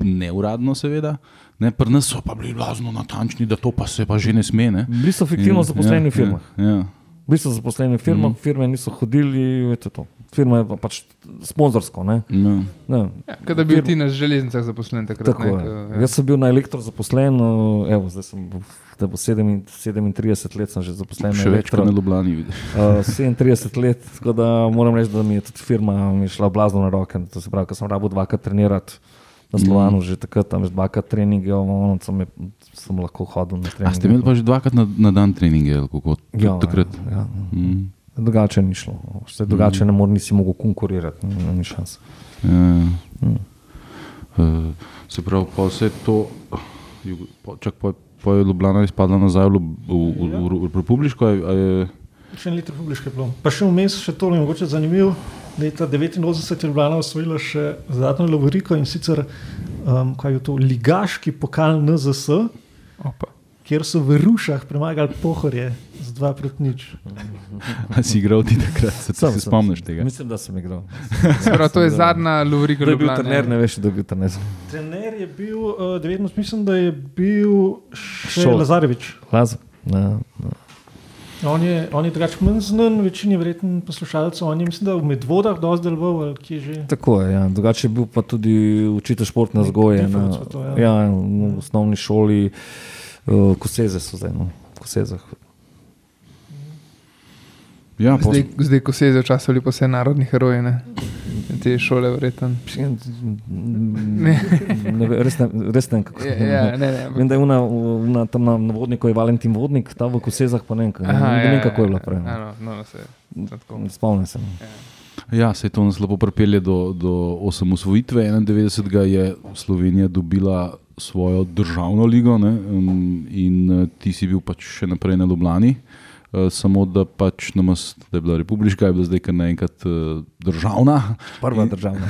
neuradno seveda. Ne, Pri nas so pa bili blazno natančni, da to pa se pa že ne sme. Ne. Bili so fiktivno zaposleni v ja, firmah. Ja, ja. Bili so zaposleni v firmah, mm. firme niso hodili, veste to. Firma je pa pač sponzorsko. Ne? Ja. Ne. Ja, Kot da bi bil ti na železnicah zaposlen takrat. Tako ne, je. ko- ja. Jaz sem bil na elektro zaposlen, evo, zdaj sem da bo 37 let sem že zaposlen Še več kot elektro. na Ljubljani. vidiš. Uh, 37 let, tako da moram reči, da mi je tudi firma mi je šla blazno na roke. To se pravi, ko sem rabo dvakrat trenirati na Slovanu, mm. že takrat tam že dvakrat treninge, ono, sem, je, sem lahko hodil na A treninge. ste imeli pa že dvakrat na, na dan treninge, kako? Tudi ja, takrat. Ja, ja. Mm. Drugače ni šlo. Vse drugače ne morem, nisi mogel konkurirati, ni, ni šans. Ja. Mm. Uh, se pravi, pa vse to, čak, po je Ljubljana izpadla nazaj v, v, v, v, v Republiko. a je- a je- Še en let republiške bilo. Pa še vmes, še to je mogoče zanimivo. Leta 89 je Ljubljana osvojila še zadnjo Lovoriko in sicer um, kaj je to, ligaški pokal NZS, Opa. kjer so v Rušah premagali pohorje z 2 proti nič. A si igral ti takrat, se, Sem, se spomniš tega? Mislim, da sem igral. Se pravi, to je zadnja bil Ljubljana. trener, ne veš, kdo je bil trener. Trener je bil, uh, 19, mislim, da je bil še Šol. Lazarevič. Laz. Ja, ja. On je, on je drugače manj znan, večini verjetno poslušalcev. On je, mislim, da v Medvodah dosti deloval, ali kje že. Tako je, ja. drugače je bil pa tudi učitelj športne vzgoje. Na, to, ja. ja, v osnovni šoli, uh, Koseze so zdaj, no, Kosezah. Ja, pos, Zdaj, zdaj, ko se je za čas ali pa vse narodni heroji, ne? Te šole, verjetno. Ne, ne, res, ne, res ne vem, kako Ja, ja, ne, ne. Vem, da je una, una, tam na, na vodniku je Valentin Vodnik, tam v Kosezah pa ne vem, Aha, ne, ja, ne vem ja, kako je bilo ja. prej. Ja, no, no, no, se. Ne spomnim se. no. ja, se to nas lepo pripelje do, do osamosvojitve. 91. je Slovenija dobila svojo državno ligo ne, um, in uh, ti si bil pač še naprej na Ljubljani. Uh, samo da pač namest, da je bila republika, je bila zdaj kar naenkrat uh, državna. Prva In- državna.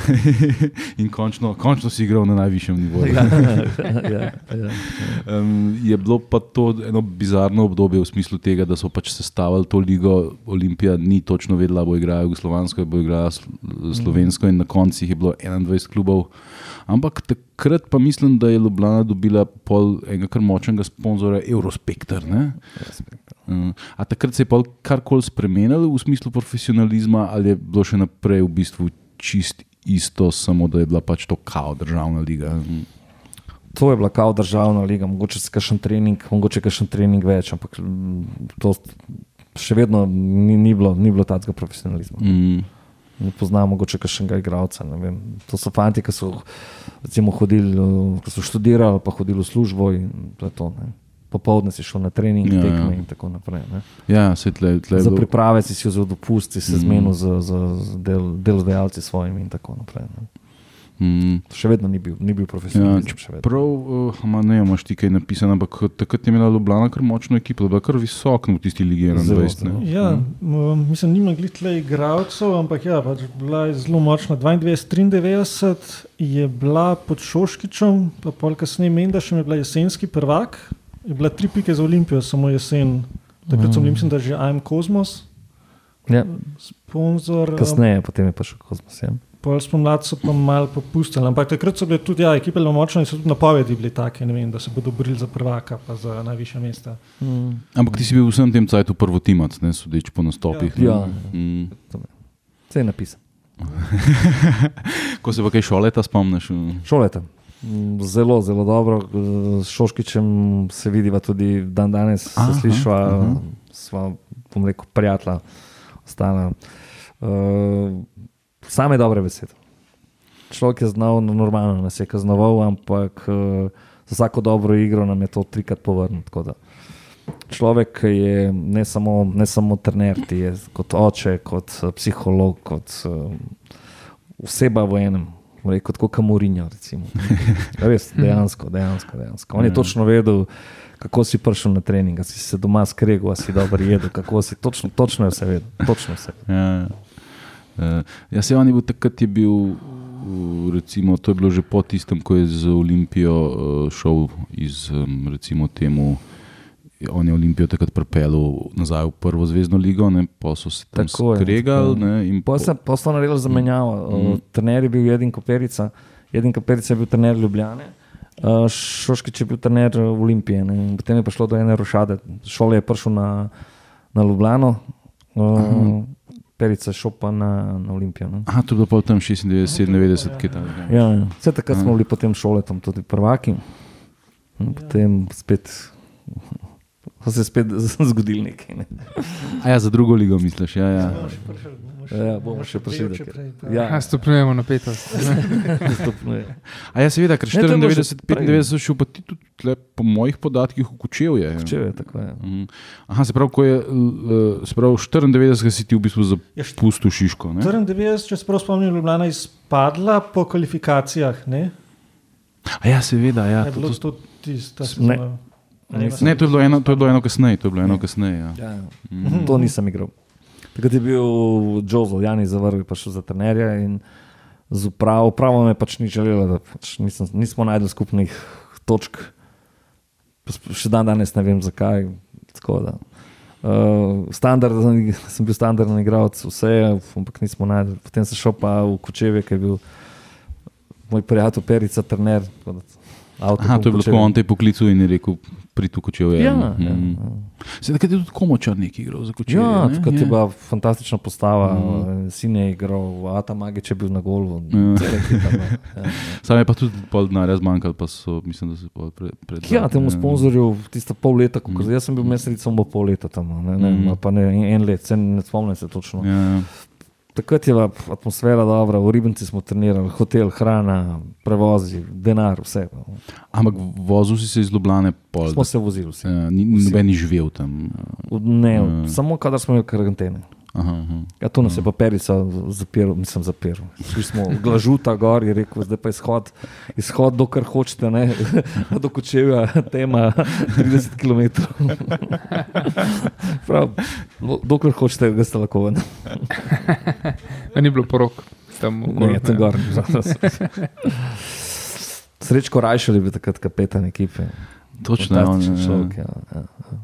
in končno, končno si igral na najvišjem nivoju. ja, ja, ja. Um, je bilo pa to eno bizarno obdobje v smislu tega, da so pač sestavili to ligo. Olimpija ni točno vedela, bo igrala jugoslovansko, bo igrala sl- slovensko, in na koncu jih je bilo 21 klubov. Ampak takrat pa mislim, da je Ljubljana dobila pol enega kar močnega sponzorja Eurospektor. ne? Um, a takrat se je karkoli spremenilo v smislu profesionalizma, ali je bilo še naprej v bistvu čist isto, samo da je bila pač to kao državna liga. To je bila kao državna liga, mogoče se kakšen trening, mogoče kakšen trening več, ampak mm, to še vedno ni, ni bilo, ni bilo takega profesionalizma. Mm. Ne poznam mogoče kakšnega igralca. ne vem. To so fanti, ki so recimo hodili, eh, ki so študirali, pa hodili v službo in to je to. Ne. Popovdne si šel na trening, Ja, ja, tekme ja. in tako naprej. Ne. Ja, se tle, tle Za priprave si si vzel dopust, si se Mm. zmenil z, z, z del, delodajalci svojimi in tako naprej. Ne. Mm. Še vedno ni bil, ni bil Ja, profesionalizem. še vedno. Prav, uh, ma, ne imaš ti kaj napisano, ampak takrat je imela Ljubljana kar močno ekipo, da je bila kar visoko v tisti ligi 21. Zelo, ne. zelo. Ja, m, mislim, nima glih tle igralcev, ampak ja, pač bila je zelo močna. 92-93 je bila pod Šoškičem, pa pol kasneje Mendašem je bila jesenski prvak, je bila tri pike za Olimpijo, samo jesen. Takrat sem Mm. bil, mislim, da že AM Kozmos, Ja, sponzor. kasneje, potem je pa še Kozmos. Ja. Pol spomladi so pa malo popustili, ampak takrat so bile tudi, ja, ekipe zelo močne in so tudi napovedi bile take, ne vem, da se bodo borili za prvaka, pa za najvišja mesta. Mm. Ampak ti si bil v vsem tem cajtu prvotimac, ne sodeč po nastopih. ne. Ja. Mm. Vse je napisano. Ko se pa kaj šoleta spomniš? mm. Zelo, zelo dobro. S Šoškičem se vidiva tudi dan danes, Aha, se slišva, aha. sva, bom rekel, prijatelja, ostala. Uh, same dobre besede. Človek je znal no, normalno, nas je kaznoval, ampak uh, za vsako dobro igro nam je to trikrat povrnil. da. Človek je ne samo, ne samo trener, ti je kot oče, kot eh, psiholog, kot uh, oseba v enem. Rekel, kot recimo. Res, dejansko, dejansko, dejansko. On je točno vedel, kako si prišel na trening, si se doma skregal, si dobro jedel, kako si točno, točno je vse vedel. Točno vse. Ja, uh, ja se on je bil takrat, je bil, recimo, to je bilo že po tistem, ko je z Olimpijo uh, šel iz, recimo, temu. On je Olimpijo takrat pripeljal nazaj v prvo zvezdno ligo, ne, pa so se tam Tako skregali. ne, in Pa po- sem pa sem naredil zamenjavo. Mhm. Mm. Trener je bil Jedin Koperica, Jedin Koperica je bil trener Ljubljane. Uh, Šoškič je bil trener uh, Olimpije. Ne. Potem je prišlo do ene rošade. Šole je prišel na, na Ljubljano, uh, Perica je šel pa na, na Olimpijo. Ne. Aha, to je bilo pa v tem 96, 97, ki je tam. Ja, ja. Vse takrat smo bili potem šole, tam tudi prvaki. In potem spet. So se spet zgodili nekaj. Ne. A ja, za drugo ligo misliš? Ja, ja. Ja, bomo še prišli do tega. Ja, Ja, stopnjujemo napetost. A ja, seveda, ker Ne, to je bilo že 94, prej. 95 so šel pa ti tudi, tle, po mojih podatkih, v Kučevje. ja. Če je tako. Je. Mhm. Aha, se pravi, ko je, se pravi, 94 si ti v bistvu Ja, zapustil Šiško. Ne? 94, če se prav spomnim, je Ljubljana izpadla po kvalifikacijah. Ne, A ja, seveda, ja. je To, bilo to, to tista Ne. sezona. Ne, to je bilo eno, to je bilo eno kasneje, to je bilo eno kasneje. Ja. Ja, ja. To nisem igral. Takrat je bil Jozo, Jani Zavrl, pa šel za trenerja in z upravo, upravo me pač ni želela, da pač nisem, nismo najdli skupnih točk. Še dan danes ne vem zakaj. Tako da. Uh, standard, sem bil standardni igralec, vse, ampak nismo najdli. Potem sem šel pa v Kočevje, ki je bil moj prijatelj Perica, trener. tako da Aha, to je bilo tako, on te je poklical in je rekel, pridi v Kučevje. Ja, Mhm. ja, Se takrat je tudi komočar neki igral za Kučevje. Ja, ne? takrat je Ja. bila fantastična postava, mm. sin je igral, Ata Magič je bil na golu. Ja. no. Ja, Sam je pa tudi pol denarja zmanjkal, pa so, mislim, da se pol pred. pred ja temu sponzorju tiste pol leta, ko Mm. jaz sem bil mesec, samo pol leta tam, no, ne, ne, Mm. mm. pa ne en let, se ne spomnim se točno. Ja, ja. Takrat je bila atmosfera dobra, v Ribnici smo trenirali, hotel, hrana, prevozi, denar, vse. no. Ampak vozil si se iz Ljubljane pol. Smo se vozili vsi. Ja, ni, noben ni živel tam. Ne, Mm. samo kadar smo imeli karantene. Aha, aha. Ja, to nas je pa Perica zapiral, nisem zapiral. Šli smo glažuta gor in rekel, zdaj pa izhod, izhod dokler hočete, ne, do kočevja, tema 30 km. Prav, dokler hočete, ga ste lahko ven. Ni bilo porok. Tam okoli, Ne, tam gor. Srečko Rajšel je bil takrat kapetan ekipe. Točno, ja, on, Fantastičen ja, človek. ja. Ja, ja.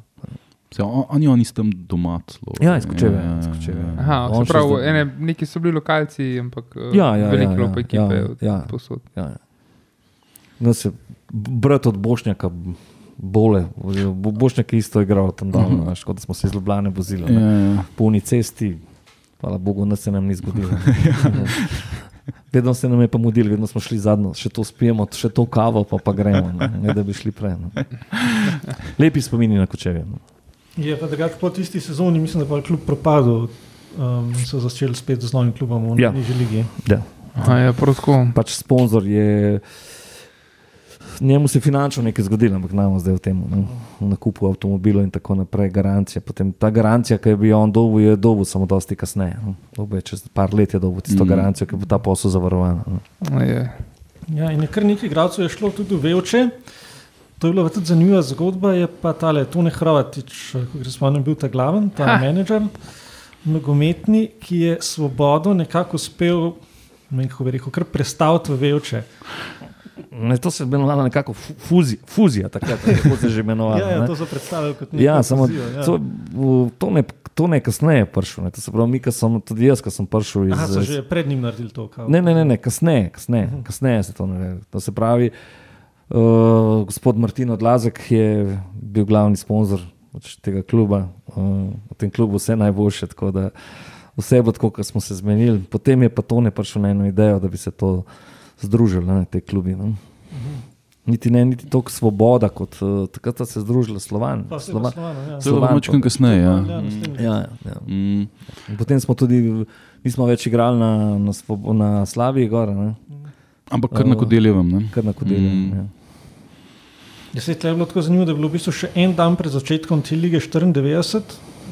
Se, on, oni, oni so tam doma. celo. Ja, iz Kočevja, iz Kočevja. Aha, On se pravi, zdaj- ene, neki so bili lokalci, ampak eh, Ja, ja, veliko ja, bilo ja, ekipe ja, ja. posod. Ja, ja. No, se, brat od Bošnjaka, bole, Bo- Bošnjak je isto igral tam dol, uh -huh. kot smo se iz Ljubljane vozili. Ja, ne. ja. Po uni cesti, hvala Bogu, da se nam ni zgodilo. Vedno se nam je pa mudilo, vedno smo šli zadnjo, še to spijemo, še to kavo, pa, pa gremo, ne, ne da bi šli prej. Ne. Lepi spomini na kočevje. No. Je pa drugače po tisti sezoni, mislim, da pa je klub propadel. Um, in so začeli spet z novim klubom v Ja. Nižji ligi. Ja. Aha, ja, tako. Pač sponzor je. Njemu se je finančno nekaj zgodilo, ampak najmo zdaj v tem ne, v nakupu avtomobilov in tako naprej, garancija. Potem ta garancija, ki je bil on dobil, je dobil samo dosti kasneje. no. Je čez par let je dobil tisto mm. garancijo, ki bo ta posel zavarovan. no. Je. Ja, in je kar nekaj igralcev je šlo tudi v Velče. To je bila tudi zanimiva zgodba. Je pa tale Tone Hrvatič, kot se spomnim, bil ta glaven, ta Ha. menedžer, nogometni, ki je svobodo nekako uspel, ne vem, kako bi rekel, kar prestaviti v Velče. Ne, to se je imenovalo nekako fu- fuzija, takrat, kako se je že imenovalo. Ja, ja, to so predstavili kot neko Ja, samo fuzijo, ja. to, to, ne, to ne kasneje prišel. Ne. To se pravi, mi, ki sem tudi jaz, ki sem prišel iz. Aha, so že pred njim naredili to. Kao. Ne, ne, ne, ne kasneje, kasneje, uh -huh. kasneje se to naredi. To se pravi, uh, gospod Martin Odlazek je bil glavni sponzor pač tega kluba. Uh, v tem klubu vse najboljše, tako da vse bo tako, kot smo se zmenili. Potem je pa to ne prišel na eno idejo, da bi se to združili, ne, te klubi. Ne. Niti ne, niti toliko svoboda, kot uh, takrat sta se združila Slovan. Pa Slovan. pa Slovano, ja. Slovan močkam pa- kasneje. Ja. Ja. Ja, ja. Mm. Potem smo tudi, nismo več igrali na, na, na Slaviji, gor, ne? Ampak kar na kodeljevem. Ne? kar na kodelju. Mm. Mm. Ja. Ja, se je bilo tako zanimivo, da je bilo v bistvu še en dan pred začetkom te lige 94,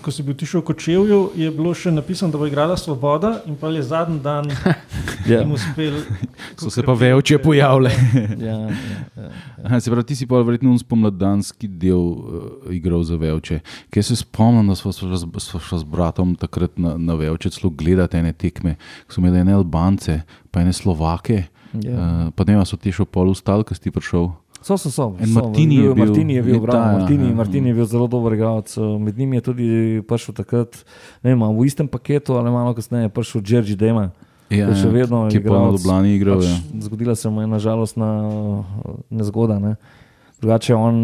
ko si bil tišel v Kočevju, je bilo še napisano, da bo igrala Svoboda in pa je zadnji dan Ja. jim uspel So se pa vevče pojavile. Ja, ja, ja. Aha, se pravi, ti si pa verjetno spomladanski del uh, igral za vevče. Kaj se spomnim, da smo šla z, bratom takrat na, na vevče celo gledati ene tekme, ko so imeli ene Albance, pa ene Slovake. Ja. Uh, pa ne vem, so ti še v pol ustal, ko si ti prišel. So, so, so. So. Martini je bil- Martini je bil, je ta, ja, Martini, ja. Martini je bil zelo dober igralec. Med njimi je tudi prišel takrat, ne vem, v istem paketu ali malo kasneje, prišel Džerži Dema. Ja, je še vedno ki je pa na igralec. Ljubljani igral. Pač, Ja. zgodila se mu je nažalostna nezgoda. Ne. Drugače, on,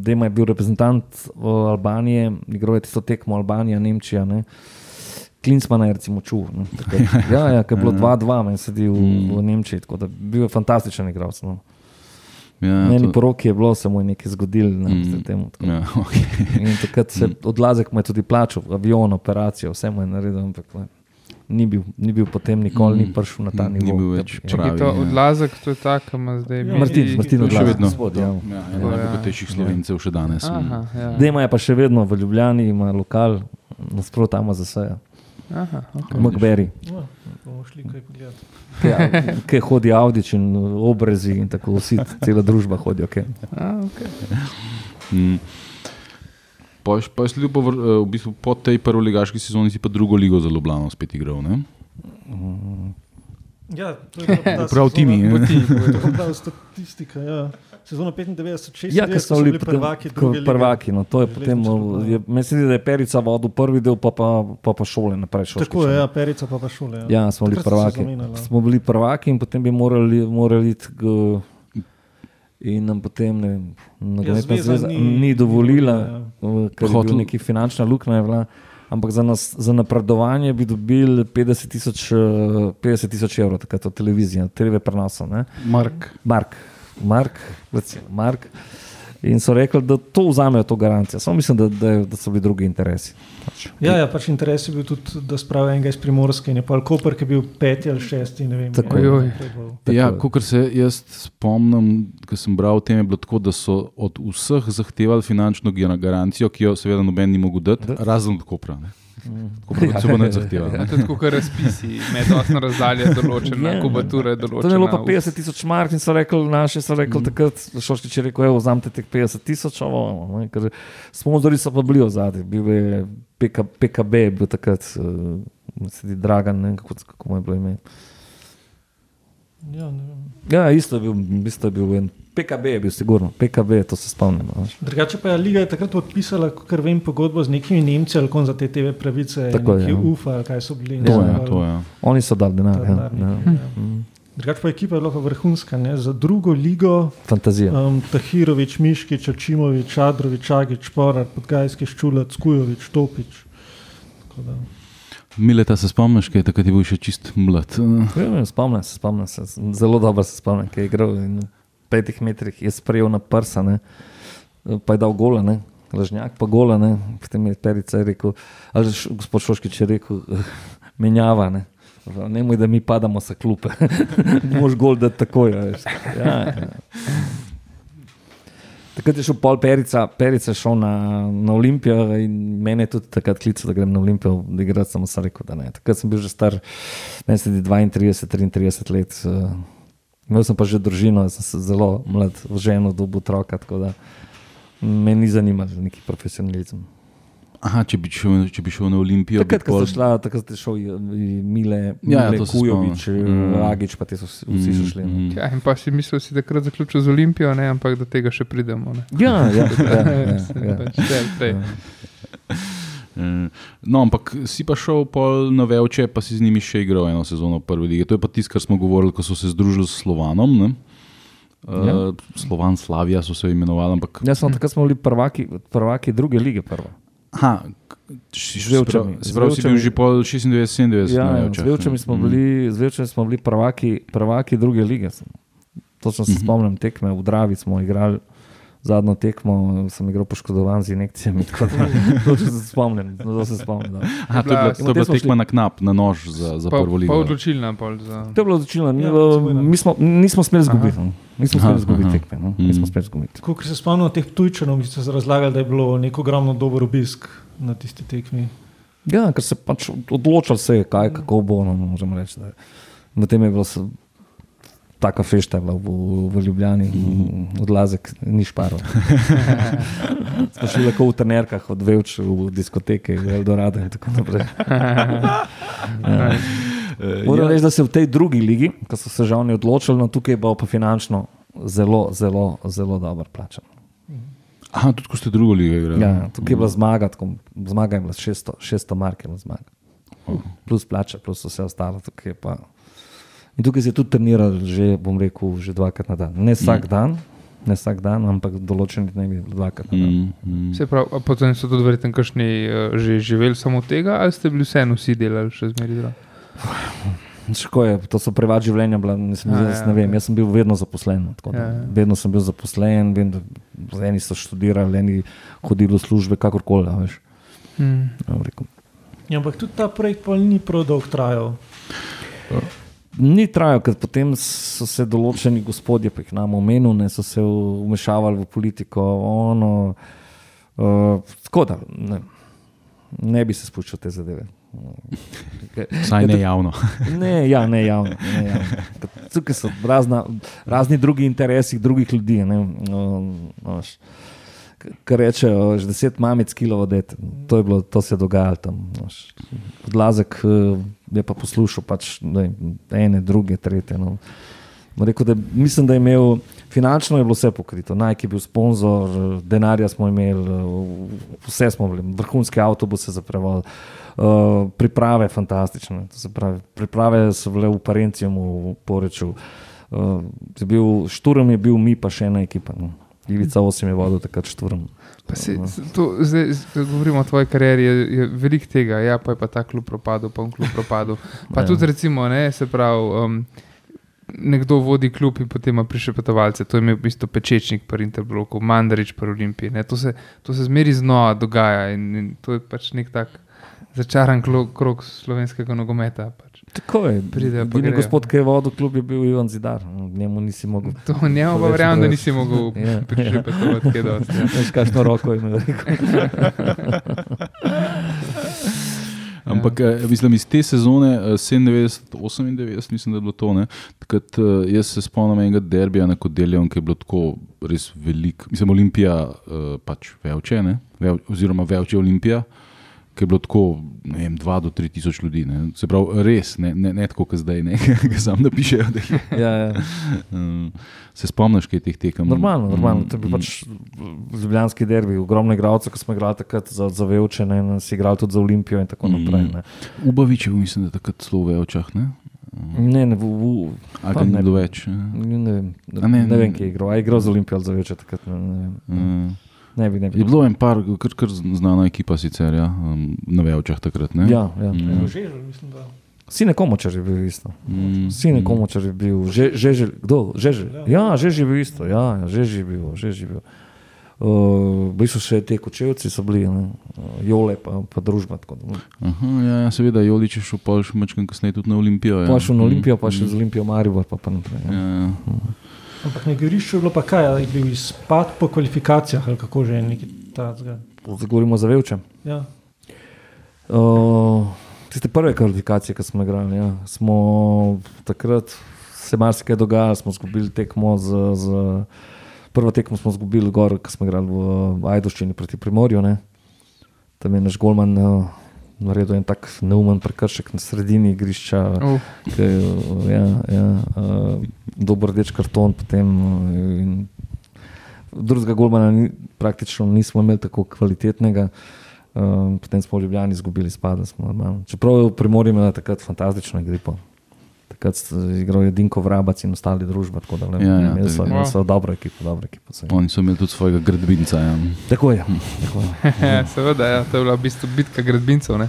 Dema je bil reprezentant uh, Albanije, igral je tisto tekmo Albanija, Nemčija. Ne. Klinsmana je recimo čuv. ne, takrat. Ja, ja, ker je bilo 2-2, meni sedi v, Mm. v Nemčiji, tako da bil je fantastičen igralec. No. Ja, Meni to- poroki je bilo, je nekaj zgodilo. Ne, Mm. mm. temu, tako. Ja, okay. In takrat se odlazek mu je tudi plačal, avion, operacijo, vse mu je naredil, ampak ne, ni bil, ni bil potem nikoli, ni Mm. prišel na ta Ni nivo. bil da več Če pravi, je to ja. odlazek, to je tako, ima zdaj mi. Martin, Martin je še odlazek, vedno gospod, ja. ja, eden Ja. najbogatejših slovencev še danes. Aha, ja. Dema je pa še vedno v Ljubljani, ima lokal, nasprot tam za vse. Aha, okay. V Makberi, No, bomo šli kaj pogledati. ki hodi Avdič in obrezi in tako vsi, cela družba hodijo. Okay. A, okay. Mm. Pa je pa sledil po, vr- eh, v bistvu po tej prvoligaški sezoni, si pa drugo ligo za Ljubljano spet igral. Ne? Ja, to je bila Prav sezona- Timi. To je bila statistika. Ja. Sezona 95, 96, Ja, so bili prvaki, ko druge prvaki. No, to je potem, je, mislim, da je Perica vodil prvi del, pa pa, pa, pa šole naprej. Tako Šoškiča, je, ja, Perica pa pa šole. Ja, Ja, smo bili se prvaki. ja. Smo bili prvaki in potem bi morali, morali iti. In nam potem ne, vem, nogometna zveza zveza ni- ni, ni dovolila, dovolila, ker je Hotel- bil neki finančna luknja. je bila, Ampak za, nas, za napredovanje bi dobili 50 tisoč, eh, 50 tisoč evrov, takrat od televizije, TV prenosa. ne. Mark. Mark, Mark, recimo, Mark. In so rekli, da to vzamejo, to garancijo. Samo mislim, da, da, da so bili drugi interesi. Pač. Ja, ja, pač interes je bil tudi, da spravi enega iz primorske in je pa Koper, ki je bil peti ali šesti. ne Vem, Tako je. Tako Ja, kot se jaz spomnim, ko sem bral o tem, je bilo tako, da so od vseh zahtevali finančno gar- garancijo, ki jo seveda noben ni mogel dati, Da. razen od Kopra. ne. Ja, ne. to je tako, kot razpisi, medosna razdalja je določena, Ja. kubatura je To je določena. bilo pa 50 tisoč mark in so rekli, naši so rekli, mm. takrat Šoškič je rekel, evo, vzamete teh 50 tisoč, ovo, ker sponzorji so pa bili v zadnji, bil je PK, PKB, je bil takrat, uh, sedi Dragan, ne vem, kako, kako mu je bilo ime. Ja. Ja, isto je bil, isto je bil en, PKB je bil sigurno, PKB, to se spomnim. no. Drugače pa je Liga je takrat podpisala, ker vem, pogodbo z nekimi Nemci ali kon za te TV pravice, Tako je, ja. UFA, ali kaj so bili. To je, to je. Oni so dali denar, ja, ja. ja. Mm. Drugače pa ekipa je bila pa vrhunska. Ne? Za drugo ligo Fantazija. um, Tahirovič, Miškič, Očimovič, Adrovič, Agič, Porar, Podgajski, Ščulac, Kujovič, Topič. Mileta se spomniš, kaj je takrat bil še čist mlad. Ja, vem, Spomnim se, spomnim se, zelo dobro se spomnim, kaj je igral in petih metrih je sprejel na prsa, ne, pa je dal gola, ne, lažnjak pa gola, ne, potem je Perica je rekel, ali š, gospod Šoškič je rekel, menjava, ne. Ne moj, da mi padamo sa klupe. Moš gol da takoj. a veš. Ja, ja. Takrat je šel pol Perica, Perica je šel na, na Olimpijo in mene je tudi takrat klical, da grem na Olimpijo, da igram, samo sem rekel, da ne. Takrat sem bil že star, meni se zdi 32, 33 let. Uh, imel sem pa že družino, sem se zelo mlad, v ženo, dobu otroka, tako da me ni zanimal neki profesionalizem. Aha, če bi šel, če bi šel na Olimpijo, Takrat, bi ko pol- so šla, takrat je šel i Mile, Ja, ja, Mile se Kujovič, spomnim. mm. Mm. Agič, pa te so vsi, so šli. Mm, Mm. mm. Ja, in pa si mislil, da si takrat zaključil z Olimpijo, ne, ampak do tega še pridemo. Ne. Ja, ja, ja, ja, ja. Pač. Eh, No, ampak si pa šel pol na Velče, pa si z njimi še igral eno sezono v prvi lige. To je pa tisto, kar smo govorili, ko so se združili s Slovanom. Ne? Ja. Uh, Slovan, Slavija so se imenovali. Ampak, Ja, smo takrat smo bili prvaki, prvaki druge lige. Prva. aha, si, Z Velčami. Se pravi, si bil že pol 96, 97 Ja, ja, Velčah. z Velčami smo Mm. bili, smo bili prvaki, prvaki druge lige. Točno se Mhm. spomnim tekme, v Dravi smo igrali. Zadnjo tekmo sem igral poškodovan z injekcijami. tako da Točno se spomnim, zelo se spomnim. Da. Aha, to je bila, bila- to je bila tekma na knap, na nož za, za Pa, prvo ligo. pa odločilna pol za. To je bilo odločilno. Ja, Ja, mi smo, nismo smeli izgubiti. no. Nismo smeli izgubiti tekme. No. Mm. Ker se spomnim teh tujčanov, mi ste se razlagali, da je bilo neko ogromno dober obisk na tisti tekmi. Ja, ker se pač odločal se je, kaj, kako bo. No, reči, da. V tem je bilo se, taka fešta bila v, v Ljubljani, Mhm. odlazek ni šparil. Smo šli lahko v trenerkah, od Vevč v diskoteke, v Eldorado in tako naprej. Ja. Moram reči, da se v tej drugi ligi, ko so se že oni odločili, no tukaj bo pa finančno zelo, zelo, zelo dobro plačan. Aha, tudi ko ste drugo ligo igrali. Ja, tukaj je bila zmaga, tako, zmaga je bila 600, 600 mark, je bila zmaga. Plus plača, plus vse ostalo. Tukaj je pa. In tukaj se je tudi treniral, že, bom rekel, že dvakrat na dan. Ne vsak mm. dan, ne vsak dan, ampak določeni dnevi dvakrat na dan. Mm, mm. Se pravi, a potem so tudi verjetno kakšni uh, že živeli samo tega, ali ste bili vseeno vsi delali še zmeraj zraven? Ško je, to so privat življenja, bila, nisem, A, jaz, ja, ne vem, ok. jaz sem bil vedno zaposlen. tako da Ja, ja. Vedno sem bil zaposlen, vem, da eni so študirali, eni hodili v službe, kakorkoli. a veš. Hmm. Ja, bom rekel. Ja, ampak tudi ta projekt pa ni prav dolgo trajal. Ni trajal, ker potem so se določeni gospodje, pa jih nam omenil, ne, so se vmešavali v politiko. Ono, uh, tako da ne, ne bi se spuščal te zadeve. Vsaj ne javno. Ne, ja, ne javno. Ne javno. Tukaj so razna, razni drugi interesi drugih ljudi. ne, um, Kar rečejo, že deset mamic kilo vodete. To, je bilo, to se je dogajalo tam. Odlazek eh, je pa poslušal pač, ne, ene, druge, tretje. No. Rekel, da, mislim, da je imel finančno je bilo vse pokrito. Nike je bil sponzor, eh, denarja smo imeli, eh, vse smo bili, vrhunske avtobuse za prevoz. Uh, priprave fantastične. Pravi, priprave so bile v Parenciju, v Poreču. Uh, je bil, šturm je bil, mi pa še ena ekipa. No. Ivica 8 je vodil takrat šturm. Se, se- to, zdaj, govorimo o tvoji karieri, je, je veliko tega, ja, pa je pa ta klub propadel, pa on klub propadel. Pa Ja. tudi, recimo, ne, se pravi, um, nekdo vodi klub in potem ima prišepetovalce. To je imel v bistvu pečečnik pri Interbloku, Mandarič pri Olimpiji. Ne, to, se, to se zmeri znova dogaja in, in to je pač nek tak začaran krog slovenskega nogometa. Pač. Tako je. Edini gospod, ki je vodil klub, je bil Ivan Zidar. Njemu nisi mogel. To njemu pa verjamem, da nisi mogel Ja. prišepetovati kaj dosti. ja. Veš, kakšno roko ima. Ampak ja. mislim, iz te sezone eh, 97-98, mislim, da je bilo to. Ne? Takrat, eh, jaz se spomnim enega derbija na Kodeljem, ki je bilo tako res velik. Mislim, Olimpija, pač Vevče, ne? Vev, oziroma Vevče Olimpija. Ki je bilo tako, ne vem, 2 do 3 tisoč ljudi. Ne? Se pravi, res, ne, ne, ne tako, kot zdaj, ne, ki sam napišejo. Da ja, ja. um, se spomniš, kaj je teh tekem? Normalno, normalno. To je Mm, bil pač ljubljanski derbi, ogromno igralcev, ko smo igrali takrat za, za Vevče, ne, in si igrali tudi za Olimpijo in tako Mm. naprej. Ne, Ubavič je bil, mislim, da takrat celo v Vevčah, ne? ne, ne, v, v, Pa ga ni ne. bilo več? eh? ne, vem, A ne, ne, ne vem, ne. kje je igral. A je igral za Olimpijo ali za Vevče takrat. Ne, ne, vem. Uh, ne bi, ne bi. Je bilo en par, kar, kar znana ekipa sicer, ja, um, na Vevčah takrat. Ne? Ja, ja. Mm. Že, mislim, da. Sine Komočar je bil isto. Mm. Sine Komočar je bil, že, že, že, kdo? Že, že. Ja, že je bil isto, ja, ja, že je bil, že je bil. Uh, bili so še te kočevci, so bili, ne, uh, Jole pa, pa družba. Tako, da, Aha, ja, ja, seveda, Jolič je šel pa še mečkam kasneje tudi na Olimpijo. Ja. Pa šel na Olimpijo, pa Mm, še z Olimpijo Maribor, pa, pa naprej. Ja, Ja. ja. Ampak na igrišču je bilo pa kaj, ali je bil izpad po kvalifikacijah ali kako že neki ta zgled. Zdaj govorimo za Vevče. Ja. Uh, tiste prve kvalifikacije, ki smo igrali, ja, smo takrat se marsikaj dogajalo, smo izgubili tekmo z. z Prvo tekmo smo izgubili, gor, ko smo igrali v Ajdoščini proti Primorju. Ne. Tam je naš Golman uh, naredil en tak neumen prekršek na sredini igrišča. Uf, Ki, ja, ja, uh, dober rdeč karton, potem in drugega golmana ni, praktično nismo imeli tako kvalitetnega. Uh, potem smo v Ljubljani izgubili spada. Smo, normalno. Čeprav je v Primorju imel takrat fantastično igro. Takrat je igral Jedinko Vrabac in ostali družba. Tako da ne, Ja, ja, imeli so, je. imeli so dobro ekipo. Dobro ekipo imeli. Oni so imeli tudi svojega gradbinca. Ja. tako je. Tako je. ja, seveda, ja, to je bila v bistvu bitka gradbincev. Ne?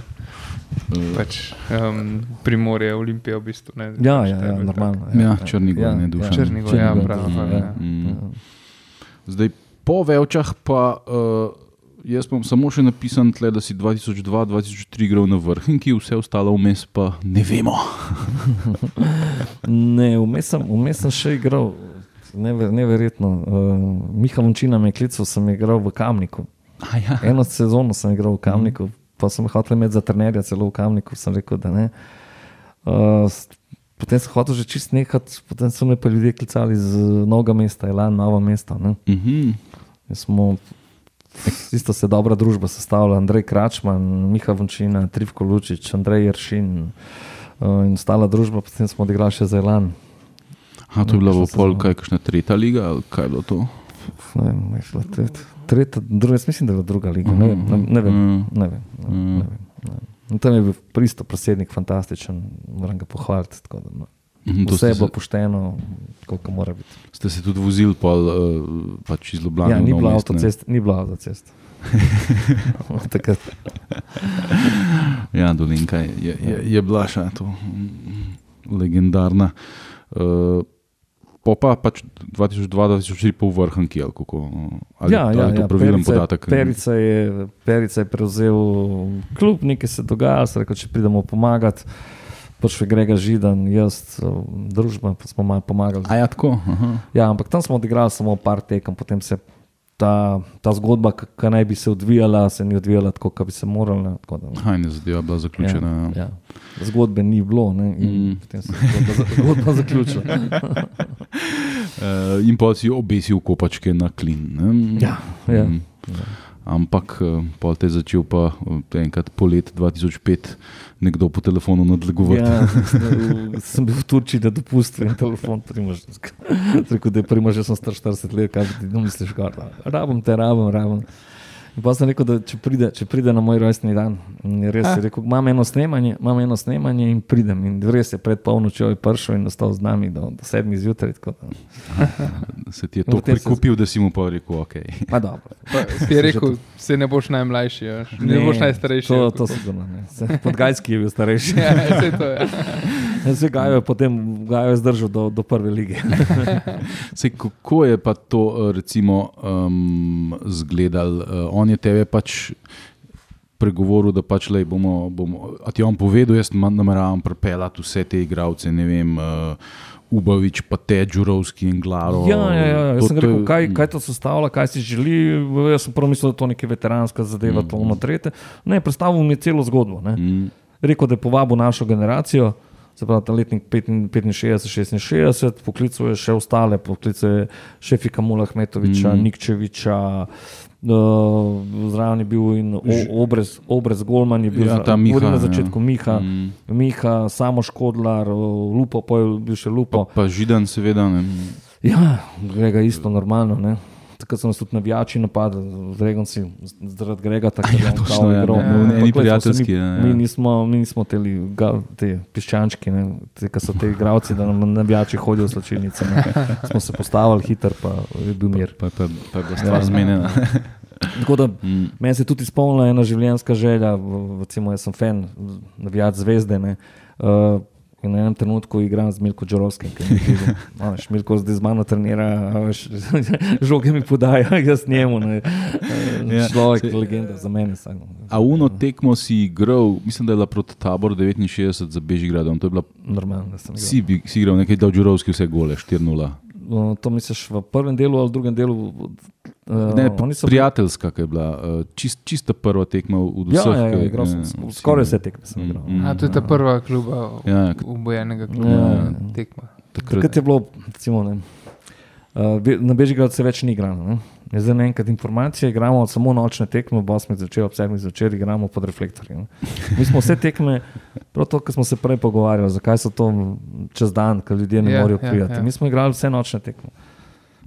Uh, Pač, um, Primorje, Olimpija, v bistvu. Ne, Ja, pač ja, to je ja, bil tak. normalno. Ja, ne. Črnigoj, ja, Črnigoj, prav, ja, ja. Mm. ja. Zdaj, po Vevčah pa. Uh, Jaz bom samo še napisal, tle, da si 2002-2003 igral na vrhunki, vse ostalo vmes pa ne vemo. Ne, vmes sem, vmes sem še igral, never, neverjetno. Uh, Miha Vončina me je klical, sem igral v Kamniku. Ja. Eno sezono sem igral v Kamniku, pa sem hotel imeti za trenerja celo v Kamniku, sem rekel, da ne. Uh, potem sem hotel že čist nehati, potem so me pa ljudje klicali z novega mesta, Elan, novo mesto. Ne. Mhm. In Smo, isto se je dobra družba sestavljala, Andrej Kračman, Miha Vončina, Trivko Lučič, Andrej Jeršin uh, in ostala družba, potem smo odigrali še za Elan. A to je bila v pol, kaj, kakšna tretja liga, ali kaj je bilo to? Ne vem, je šla tret- tretja, druga, jaz mislim, da je bila druga liga. Ne vem, ne, ne vem. Ne vem, ne, Mm. ne vem, ne vem. In tam je bil pristo predsednik, fantastičen, moram ga pohvaliti. tako da, no. Mhm, Vse je bilo se- pošteno, koliko mora biti. Ste se tudi vozili pol, uh, pač iz Ljubljana? Ja, ni bila avtocesta, ni bila avtocesta. Takrat, Ja, Dolinka je, je, je, je bila še to mm, legendarna. Uh, Po pa pač 2002-2003 po vrhanki, ali kako? Ali, ja, ali ja, je to ja, pravilen Perica, podatek? Perica je, Perica je prevzel klub, nekaj se dogaja, se rekel, če pridemo pomagati. Prišel je Grega Židan, jaz, eh, družba, pa smo malo pomagali. A ja, tako. Aha. Ja, ampak tam smo odigrali samo par tekem, potem se ta, ta zgodba, ki naj bi se odvijala, se ni odvijala tako, kot bi se morala. Aha, in je zadeva bila zaključena. Ja, Ja. Zgodbe ni bilo, ne, in Mm. potem se je zgodba, zgodba zaključila. Uh, in pa si obesil kopačke na klin. Ne? Ja, ja. Mm. Ampak uh, pol te je začel pa uh, enkrat po letu 2005 nekdo po telefonu nadlegovati. Ja, sem- bil v Turčiji, da dopustim in telefon primaš. Rekel, da je primaš, že sem star 40 let, kaj ti no, misliš, kar rabim te, rabim, rabim. In pa sem rekel, da če pride, če pride na moj rojstni dan, in je res je rekel, imam eno snemanje, imam eno snemanje in pridem. In res je pred polnočjo je prišel in ostal z nami do, do sedmih zjutraj. tako da- Se ti je to Potem se- da si mu pa rekel, ok. Ma dobro. Pa Si je rekel, se ne boš najmlajši, ja. ne, ne boš najstarejši. To, to. Se- Podgajski je bil starejši. Ja, saj to je. Vse Gajo je potem Gajo je zdržal do, do prve lige. Sej, kako je pa to, eh, recimo, um, zgledal? Uh, on je tebe pač pregovoril, da pač, lej, bomo, bomo, a ti je on povedal, jaz nameravam pripeljati vse te igralce, ne vem. Uh, Ubavič, pa te, Đurovski in Glaro. Ja, ja, ja. To- sem to rekel, kaj, kaj to sestavlja, kaj si želi. Jaz sem prvo mislil, da je to neka veteranska zadeva, mm. to ono tretje. Ne, predstavil mi je celo zgodbo. Ne. Mm, Rekel, da je povabil našo generacijo, se pravi, ta letnik 65, 66, poklical je še ostale, poklical je Šefika Mula Hmetoviča, mm. Nikčeviča. Uh, zraven je bil in obrez, obrez Golman je bil Ja, zra- Miha, na ja. začetku Miha, Mm. Miha, samo Škodlar, uh, Lupo, pa je bil še Lupo. Pa, pa Židan, seveda. Ne. Ja, Grega je isto normalno. Ne? Takrat so nas tudi navijači napadli, Dregonci, zaradi Grega, tako da je točno, ja, igral. ja, Ne, glej, smo se prijateljski, Mi, ja, ja. mi nismo, mi nismo teli, ga, te piščančki, ne, te, ki so te igravci, da nam navijači hodijo v slačilnice. Ne. Smo se postavili hiter, pa je bil mir. Pa, pa, pa je bila stvar zmenjena. Tako da Mm. meni se je tudi izpolnila ena življenjska želja, recimo jaz sem fan, navijač zvezde. Ne. Uh, In na enem trenutku igram z Milko Džorovskim, ki je Milko zdaj z mano trenira, veš, žoge mi podaja, jaz njemu. Ne. Ja, Človek, saj- legenda za mene. Saj, no. A uno tekmo si igral, mislim, da je bila proti taboru 69 za Bežigradom. Je Normalno, da sem igral. si, si igral nekaj Davčurovski, vse gole, 4-0. Uh, To misliš v prvem delu ali drugem delu? Uh, Ne, prijateljska, ki je bila, eh, čist, čista prva tekma od Ja, vseh. ja, ja, ke- igral sem si- skoraj vse tekme. Sem Mm, igral. mm. A, to je ta prva kluba, Ja, ja, ubojenega kluba, Ja, ja, ja. tekma. Takrat je bilo, recimo, ne, uh, na Bežigradu se več ni igralo. Ne. Je Zdaj naenkrat informacije, igramo samo nočne tekme, ob 8. zvečer, ob 7. zvečer igramo pod reflektorji. ne. Mi smo vse tekme, prav to, kar smo se prej pogovarjali, zakaj so to čez dan, ker ljudje ne Ja, morejo ja, priti. ja. Mi smo igrali vse nočne tekme.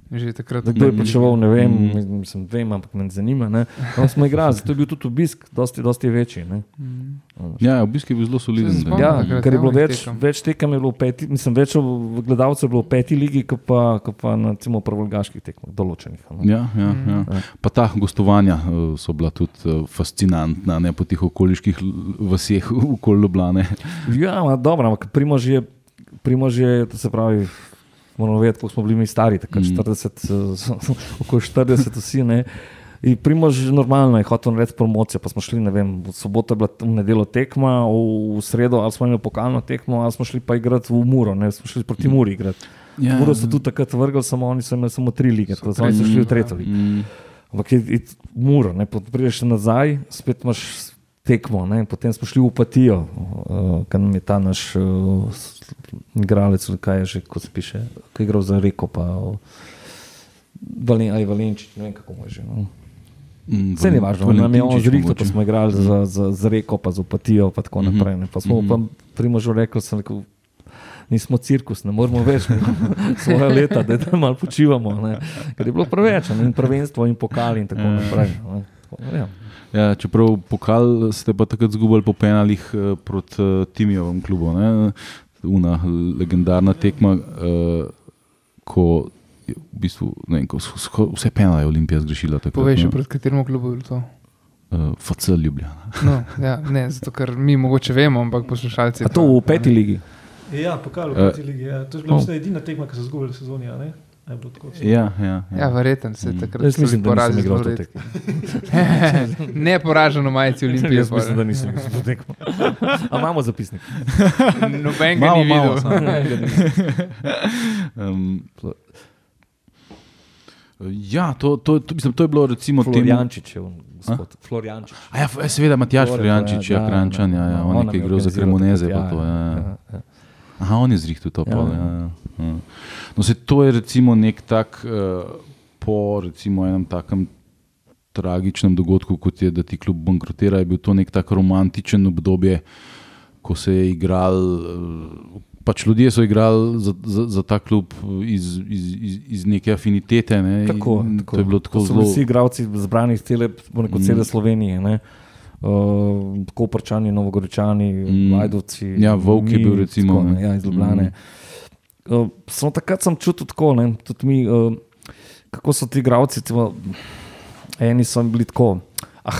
Že takrat. Da, Kdo je plačeval, ne vem, Mm. mislim, vem, ampak me zanima. Ne. Tam smo igrali, zato je bil tudi obisk, dosti, dosti večji. Ne. Mm. Ja, obisk je bil zelo soliden. Spomnim. Ja, takrat ker je bilo javnih več, tekem. več tekem, je bilo peti, mislim, več v- gledalcev je bilo v peti ligi, kot pa, kot pa na recimo, prvolgaških tekmah, določenih. ne. Ja, ja, ja. Ja. Pa ta gostovanja eh, so bila tudi eh, fascinantna, ne po teh okoliških vaseh okoli Ljubljane. Ja, ma, dobro, ampak Primož je, Primož je, to se pravi, moramo vedeti, koliko smo bili mi stari, tako Mm. 40, eh, okoli 40 vsi. Ne. In Primož normalno je hotel narediti promocijo, pa smo šli, ne vem, v soboto je bila v nedeljo tekma, v, v sredo ali smo imeli pokalno tekmo, ali smo šli pa igrati v Muro, ne, smo šli proti Muri igrati. Ja, Muro so tudi takrat vrgli, samo oni so imeli samo tri lige, tako da so so šli v tretjo ligo. Mm, Ampak je, je muro, ne prideš nazaj, spet imaš tekmo, ne? potem smo šli v Patijo, uh, ker nam je ta naš uh, igralec, kaj je že, ko se piše, ki je igral za Reko, pa uh, Valen, aj Valenčič, ne vem kako mu je že. No. Mm, Vse ni važno, nam je on mogoče. pa smo igrali za, za, za Reko, pa z Opatijo, pa tako Mhm. naprej. Ne? Pa smo Mhm. pa primožu rekli, sem rekel, nismo cirkus, ne moramo več, svoje leta, da da malo počivamo, ne. ker je bilo preveč, ne, in prvenstvo in pokali in tako Ja. naprej. ne. Tako, Ja. Ja, čeprav pokal ste pa takrat zgubili po penalih eh, proti uh, Timijovem klubu. Ne? Una legendarna tekma, uh, ko je v bistvu, ne vem, ko vse penale je Olimpija zgrešila. Takrat, Povej še, ne. pred katerim klubom je bilo to. Uh, FC Ljubljana. No, ja, ne, zato ker mi mogoče vemo, ampak poslušalci. A to v peti ligi? Ja, pokal v Eh, peti ligi. Ja. To je bila oh. edina tekma, ki so izgubili sezoni. a ne? A je bilo tako? Ja, ja, Ja, ja. verjeten se Mm. takrat. Jaz mislim, da nisem igral zelo to tekmo. ne poraženo majici Olimpije. Jaz mislim, da nisem igral to tekmo. A imamo zapisnik? Noben ga ni videl. Um, ja, to, to, to, mislim, to je bilo recimo je on, gospod. Florjančič. A ja, f- seveda, Matjaš Florjančič, ja, Krančan, ja, ja, on je igral za Cremoneze. pa to, ja, ja. ja. Aha, on je zrihtel to. Ja. Ja. Ja, ja, ja. No, se, to je recimo nek tak, uh, po recimo enem takem tragičnem dogodku, kot je, da ti klub bankrotira, je bil to nek tak romantičen obdobje, ko se je igral. Uh, Pač ljudje so igrali za, za, za ta klub iz, iz, iz, iz neke afinitete. Ne? Tako, tako. To je bilo tako To zelo. Vsi igralci zbrani iz cele, rekel, cele Mm. Slovenije. Ne? Uh, Koprčani, Novogoričani, Mm. mm. Ajdovci. Ja, Vovk je bil recimo, Tako, ne. ja, iz Ljubljane. Mm. Uh, samo takrat sem čutil tako, ne, tudi mi, uh, kako so ti igralci. Timo, eni so bili tako. Ah,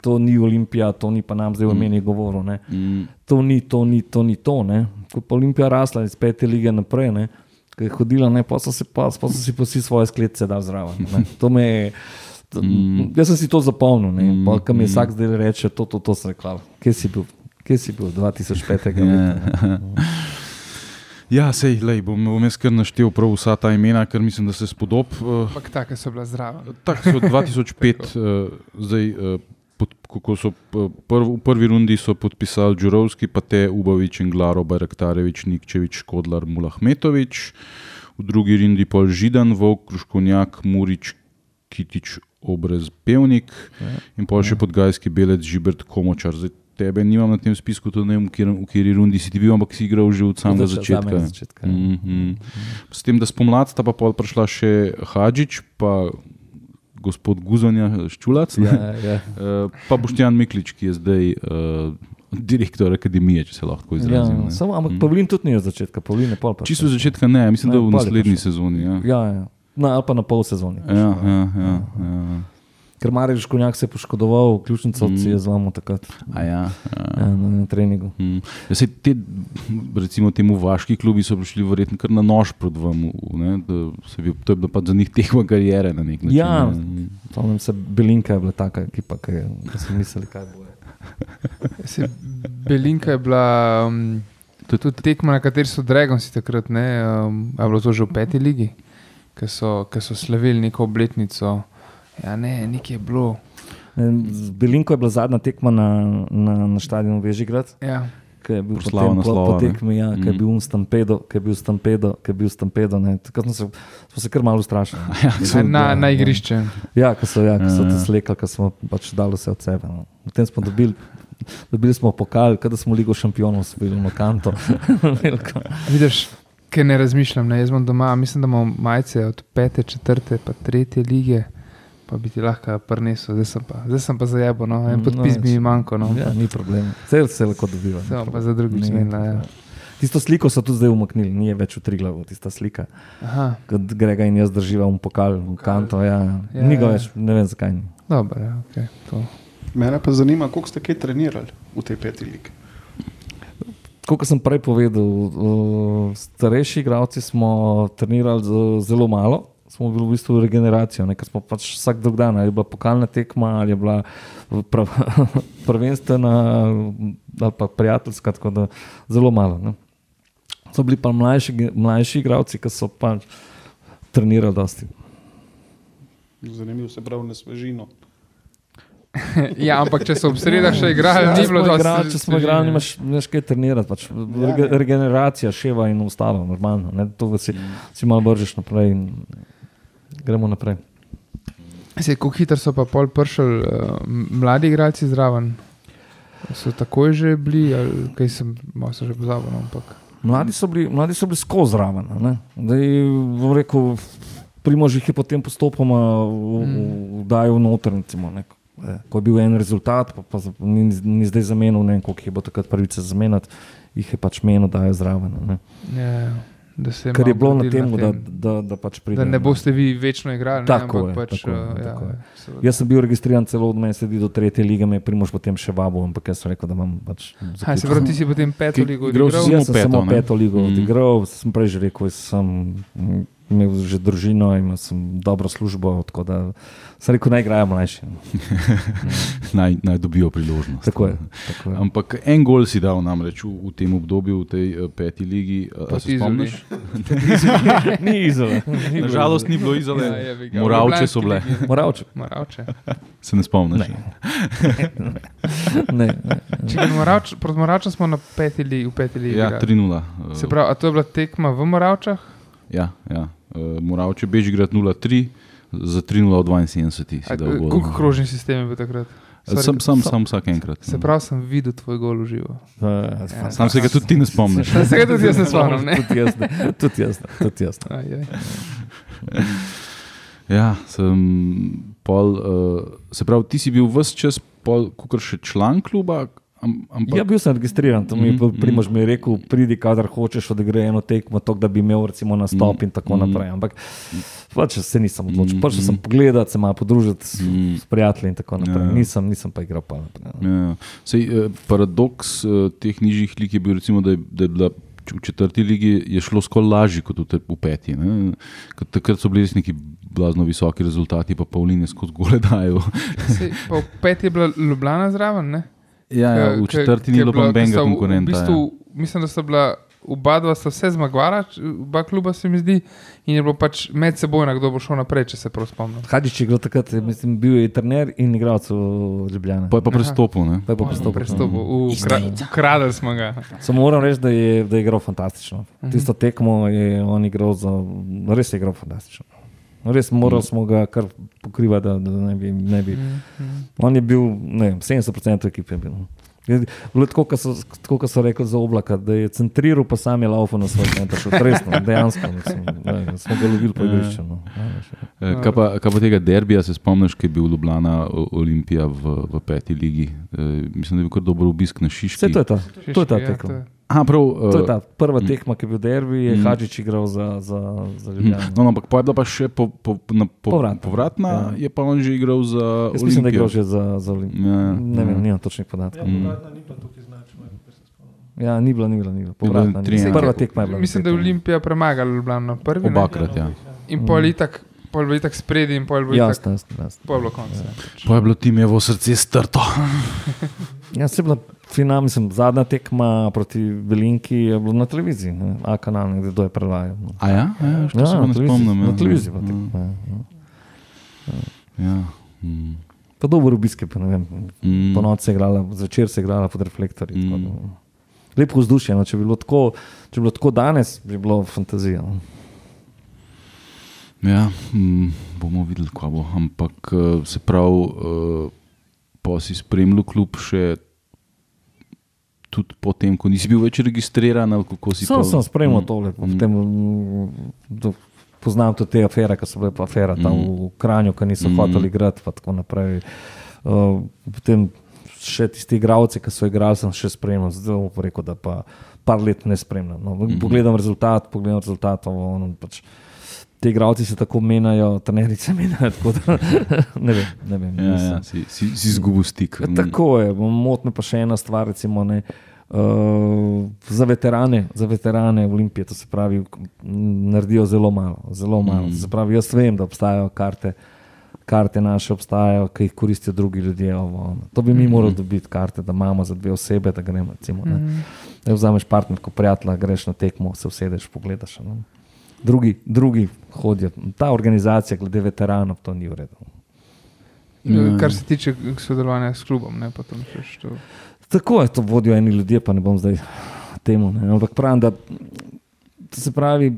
To ni Olimpija, to ni pa nam zdaj v meni govoril. ne. Mm, To ni, to ni, to ni to. Ne. Ko je Olimpija rasla iz pete lige naprej, ne, ko je hodila, ne, pa so si pa, pa so si pa vsi svoje sklece dal zraven. ne. To me je. Mm. Jaz sem si to zapomnil, ne. Mm, Pa, kam je mm. vsak zdaj reče, to, to, to sem rekel. Kje si bil? Kje si bil 2005. leta? Ja. Sej, lej, bom, bom jaz kar naštel prav vsa ta imena, ker mislim, da se spodob. Uh, Ampak take so bila zdrava. tako so 2005, uh, zdaj, uh, pod, kako so uh, prv, v prvi rundi so podpisali Đurovski, pa te Ubavič in Glaro, Barektarevič, Nikčevič, Škodlar, Mulahmetovič, v drugi rundi pol Židan, Vok, Kruškonjak, Murič, Kitič, Obrez, Pevnik Ja. in pol še podgajski belec Žibert Komočar. Zdaj, tebe nimam na tem spisku, to ne vem, v kateri- rundi si ti bil, ampak si igral že od samega začetka. začetka, ja. Mm -hmm. S tem, da spomladi sta pa prišla še Hadžič, pa gospod Guzanja Ščulac? Ja, ja. Eh, pa Boštjan Miklič, ki je zdaj uh, direktor akademije, če se lahko izrazim. Ja, samo, ampak Mm. Pavlin tudi ni od začetka, Pavlin je pol. Čisto od začetka ne, mislim, Ne, da v naslednji sezoni. Ja. Ja, ja. No, ali pa na pol sezoni. Ja, ja, ja, ja. Ker Mariš Konjak se je poškodoval, ključnico Mm. si je zlomil takrat A ja, ja. ja, na, na treningu. Mm. Ja, sej te, recimo, temu vaški klubi so prišli verjetno kar na nož proti vam. Ne, da se bi, to je bila pa za njih tekma karijere na nek način. Ja. ne. Spomnim se, Belinka je bila taka ekipa, ki so mislili, kaj bo. Se, Belinka je bila um, tudi, tekma, na kateri so Dragonsi takrat, ne, um, a je bilo to že v peti ligi, ki so, ki so slavili neko obletnico. Ja, ne, nekaj je bilo. Belinko je bila zadnja tekma na, na, na stadionu Vežigrad, Ja. ki je bil potem po, naslova, po ne. tekmi, ja, ki je Mm. bil stampedo, ki je bil stampedo, ki je bil stampedo. ne. Takrat smo se, smo se kar malo ustrašili. Ja, Na, na igrišče. Ja, ko so, ja, ko so Ja, te ja. slekali, ko smo pač dali vse od sebe. No. Potem smo dobili, dobili smo pokal, kada smo Ligo šampionov osvojili na kanto. Veliko. Vidiš, ker ne razmišljam. Ne? Jaz imam doma, mislim, da imam majice od pete, četrte, pa tretje lige. Pa bi ti lahko prinesel, zdaj sem pa, zdaj sem pa zajebo, no. en Mm, podpis no, mi manjkal. No. Ja, ni problem. Vse se lahko dobiva. bom pa za drugič problem. ja. Tisto sliko so tudi zdaj umaknili, ni je več v tri glavu, tista slika. Aha, Kot Grega in jaz drživa v pokal, v kanto. Ja. Ja, Ni ga ja. več, ne vem zakaj. Dobro, ja, okay, to. Mene pa zanima, koliko ste kaj trenirali v tej peti ligi. Kot sem prej povedal, uh, starejši igralci smo trenirali zelo malo. Smo bili v bistvu regeneracijo, ker smo pač vsak drug dan, ali je bila pokalna tekma, ali je bila prav, prvenstvena, ali pa prijateljska, tako da zelo malo. Ne. So bili pa mlajši, mlajši igralci, ki so pač trenirali dosti. Zanimivo se pravi na svežino. Ja, ampak če so ob sredah še igrali, Če ni bilo dosti igrali, če smo igrali, nimaš, nimaš kaj trenirati. Pač. Rege, regeneracija, ševa in ostalo, normalno. Ne? To si, si malo bržeš naprej in gremo naprej. Se, kako hitro so pa pol prišli uh, mladi igralci zraven? So takoj že bili, ali kaj sem, malo sem že pozabil, no, ampak. Mladi so bili, mladi so bili skozi zraven. a ne. Zdaj, bom rekel, primož jih je potem postopoma v- v- dajal noter. Recimo, ne. Eh, Ko je bil en rezultat, pa, pa ni, ni zdaj zamenil, ne vem, koliko jih bo takrat pravice zamenjati, jih je pač menil, da je zraven. Ja, da se Ker je malo bilo na tem, da, tem, da, da pač pride. da ne boste vi večno igrali. Tako ne, je, ampak pač, tako je, uh, tako je. ja. Jaz sem bil registriran celo od mene, sedi do tretje lige, me je primož potem še vabil, ampak jaz sem rekel, da imam pač. Ha, se pravi, ti si potem peto ligo odigral. Jaz sem peto, samo ne? peto ligo Mm. odigral, sem prej že rekel, sem mm, imel že družino, imel sem dobro službo, tako da sem rekel, naj igrajo mlajši. naj, naj dobijo priložnost. Tako je. Tako je. Ampak en gol si dal namreč v, v tem obdobju, v tej uh, peti ligi. Proti se spomniš? Ni izole. Nažalost ni bilo izole. Ja. Moravče so bile. Moravče. Moravče. Se ne spomniš? Ne. ne, ne. Ga Moravč, proti Moravčem smo na peti ligi, v peti ligi. Ja, igrali. 3-0. uh, Se pravi, a to je bila tekma v Moravčah? Ja, ja. Uh, Moravče Bežigrad 0-3, za 3-0 v 72. si A, dal gol. Koliko krožni sistem je bil takrat? Eh, Sam, sam, sam vsak enkrat. Se no. pravi, sem videl tvoj gol v živo. Uh, Sam se ga tudi ti ne spomniš. Se ga tudi jaz ne spomnim, ne? Tudi jaz, ne. tudi jaz, ne. tudi jaz. ne. Aj, aj. Ja, sem pol, uh, se pravi, ti si bil vse čas, kot še član kluba. Am, ampak, Ja, bil sem registriran, to mi je Mhm, primož mi je rekel, pridi, kadar hočeš, odigrej eno tekmo, to, da bi imel recimo nastop in tako Mhm. naprej. Ampak pač se nisem odločil. Mhm. Prišel sem pogledat, se malo podružiti s, Mhm. s prijatelji in tako naprej. Ja. Nisem, nisem pa igral pa naprej. no. Ja, sej, eh, paradoks eh, teh nižjih lig je bil, recimo, da, je, da je bila v četrti ligi je šlo skoraj lažje kot v, te, v peti. ne. Ker Takrat so bili res neki blazno visoki rezultati, pa Pavline skozi gole dajo. Sej, pa v peti je bila Ljubljana zraven, ne? Ja, ja, v četrti ni bilo nobenega konkurenta. V bistvu, mislim, da sta bila oba dva sta vse zmagovala, oba kluba se mi zdi, in je bilo pač med seboj, kdo bo šel naprej, če se prav spomnim. Hadžič je igral takrat, mislim, bil je trener in igralec v Ljubljani. Pa je pa prestopil. Ne? Pa je pa prestopil. Prestopil, ukra, ukradli smo ga. Samo moram reči, da je, da je igral fantastično. Mhm. Tisto tekmo je on igral za, res je igral fantastično. Res moral Mhm. smo ga kar pokrivati, da, da ne bi. Ne bi. On je bil, ne vem, 70% ekipe. je bil. Je Bilo tako, kot so, tako, so rekli za oblaka, da je centriral, pa sam je laufal na svoj center. Šel, resno, dejansko. Mislim, ne, smo ga lovili po igrišču. No. Ja, ja. Eh, Kaj pa, kaj pa tega derbija, se spomniš, ki je bil Ljubljana Olimpija v, v peti ligi? E, mislim, da je bil kar dober obisk na Šiški. Vse to je ta, to je ta Ja, je- Aha, prav, To je eh, ta prva tekma, ki je bil derbi, je Mm. Hadžič igral za, za, za mhm. Ljubljano. No, no, ampak pa je bila pa še po, po, na, po, Povratna. povratna, Ja. je pa on že igral za Jaz mislim, da je igral Olimpijo. že za, za Olimpijo. Ja, Ne vem, ja. nimam točnih podatkov. Ja, povratna ni bila tukaj značena. Ja, ni bila, ni bila, ni bila. Povratna, ni tri bila. Prva tekma je bila. Mislim, da je Olimpija premagala Ljubljano prvi. ne? Obakrat, ja. In pol itak, pol bo itak spredi in pol bo itak, Jasno, jasno. pol bo konc. Ja. Pa je bilo timevo srce strto. Ja, se je bila final, mislim, zadnja tekma proti Belinki je bila na televiziji, ne, A kanal, nekdo kdo je predvajal. no. A ja, ja što Ja, se ne spomnim. ja. na televiziji. bila Ja, tekma, ja, ja. Ja. mm, Pa dober obisk je, ne vem. mm. Po noči se je igrala, zvečer se je igrala pod reflektorji. tako Mm. da- Lepo vzdušje, no, če, bi bilo tako, če bi bilo tako danes, bi bilo fantazija. No. Ja, mm, bomo videli, kaj bo. Ampak eh, se pravi, uh, pa si spremljal klub še tudi potem, ko nisi bil več registriran, ali kako si Sam pa- sem spremljal Mm, tole, mm. potem, mm, do- poznam tudi te afere, ki so bile pa afera tam Mm. v Kranju, ki niso Mm. hoteli igrati. pa tako naprej. Uh, Potem še tisti igravci, ki so igrali, sem še spremljal, zdaj bom rekel, da pa par let ne spremljam. No. Mhm. Pogledam rezultat, pogledam rezultat. Ono, pač. Ti igravci se tako menjajo, treneri se menjajo. tako da Ne vem, ne vem. Ja, nisem- ja, si, si, si izgubil stik. Ja, Tako je, motne pa še ena stvar, recimo, ne, uh, za veterane, za veterane Olimpije, to se pravi, naredijo zelo malo. Zelo malo. Mm. Mm. Se pravi, jaz vem, da obstajajo karte, karte naše obstajajo, ki jih koristijo drugi ljudje. Ovo. To bi mi Mhm. morali dobiti karte, da imamo za dve osebe, da gremo. Recimo, ne. Mhm. Da vzameš partnerko, prijatelja, greš na tekmo, se usedeš, pogledaš. Drugi, drugi hodijo. Ta organizacija, glede veteranov, to ni v redu. Ja. kar se tiče sodelovanja s klubom. Ne, pa tam še što. Tako je to vodijo eni ljudje, pa ne bom zdaj temu. Ne. Ampak pravim, da to se pravi,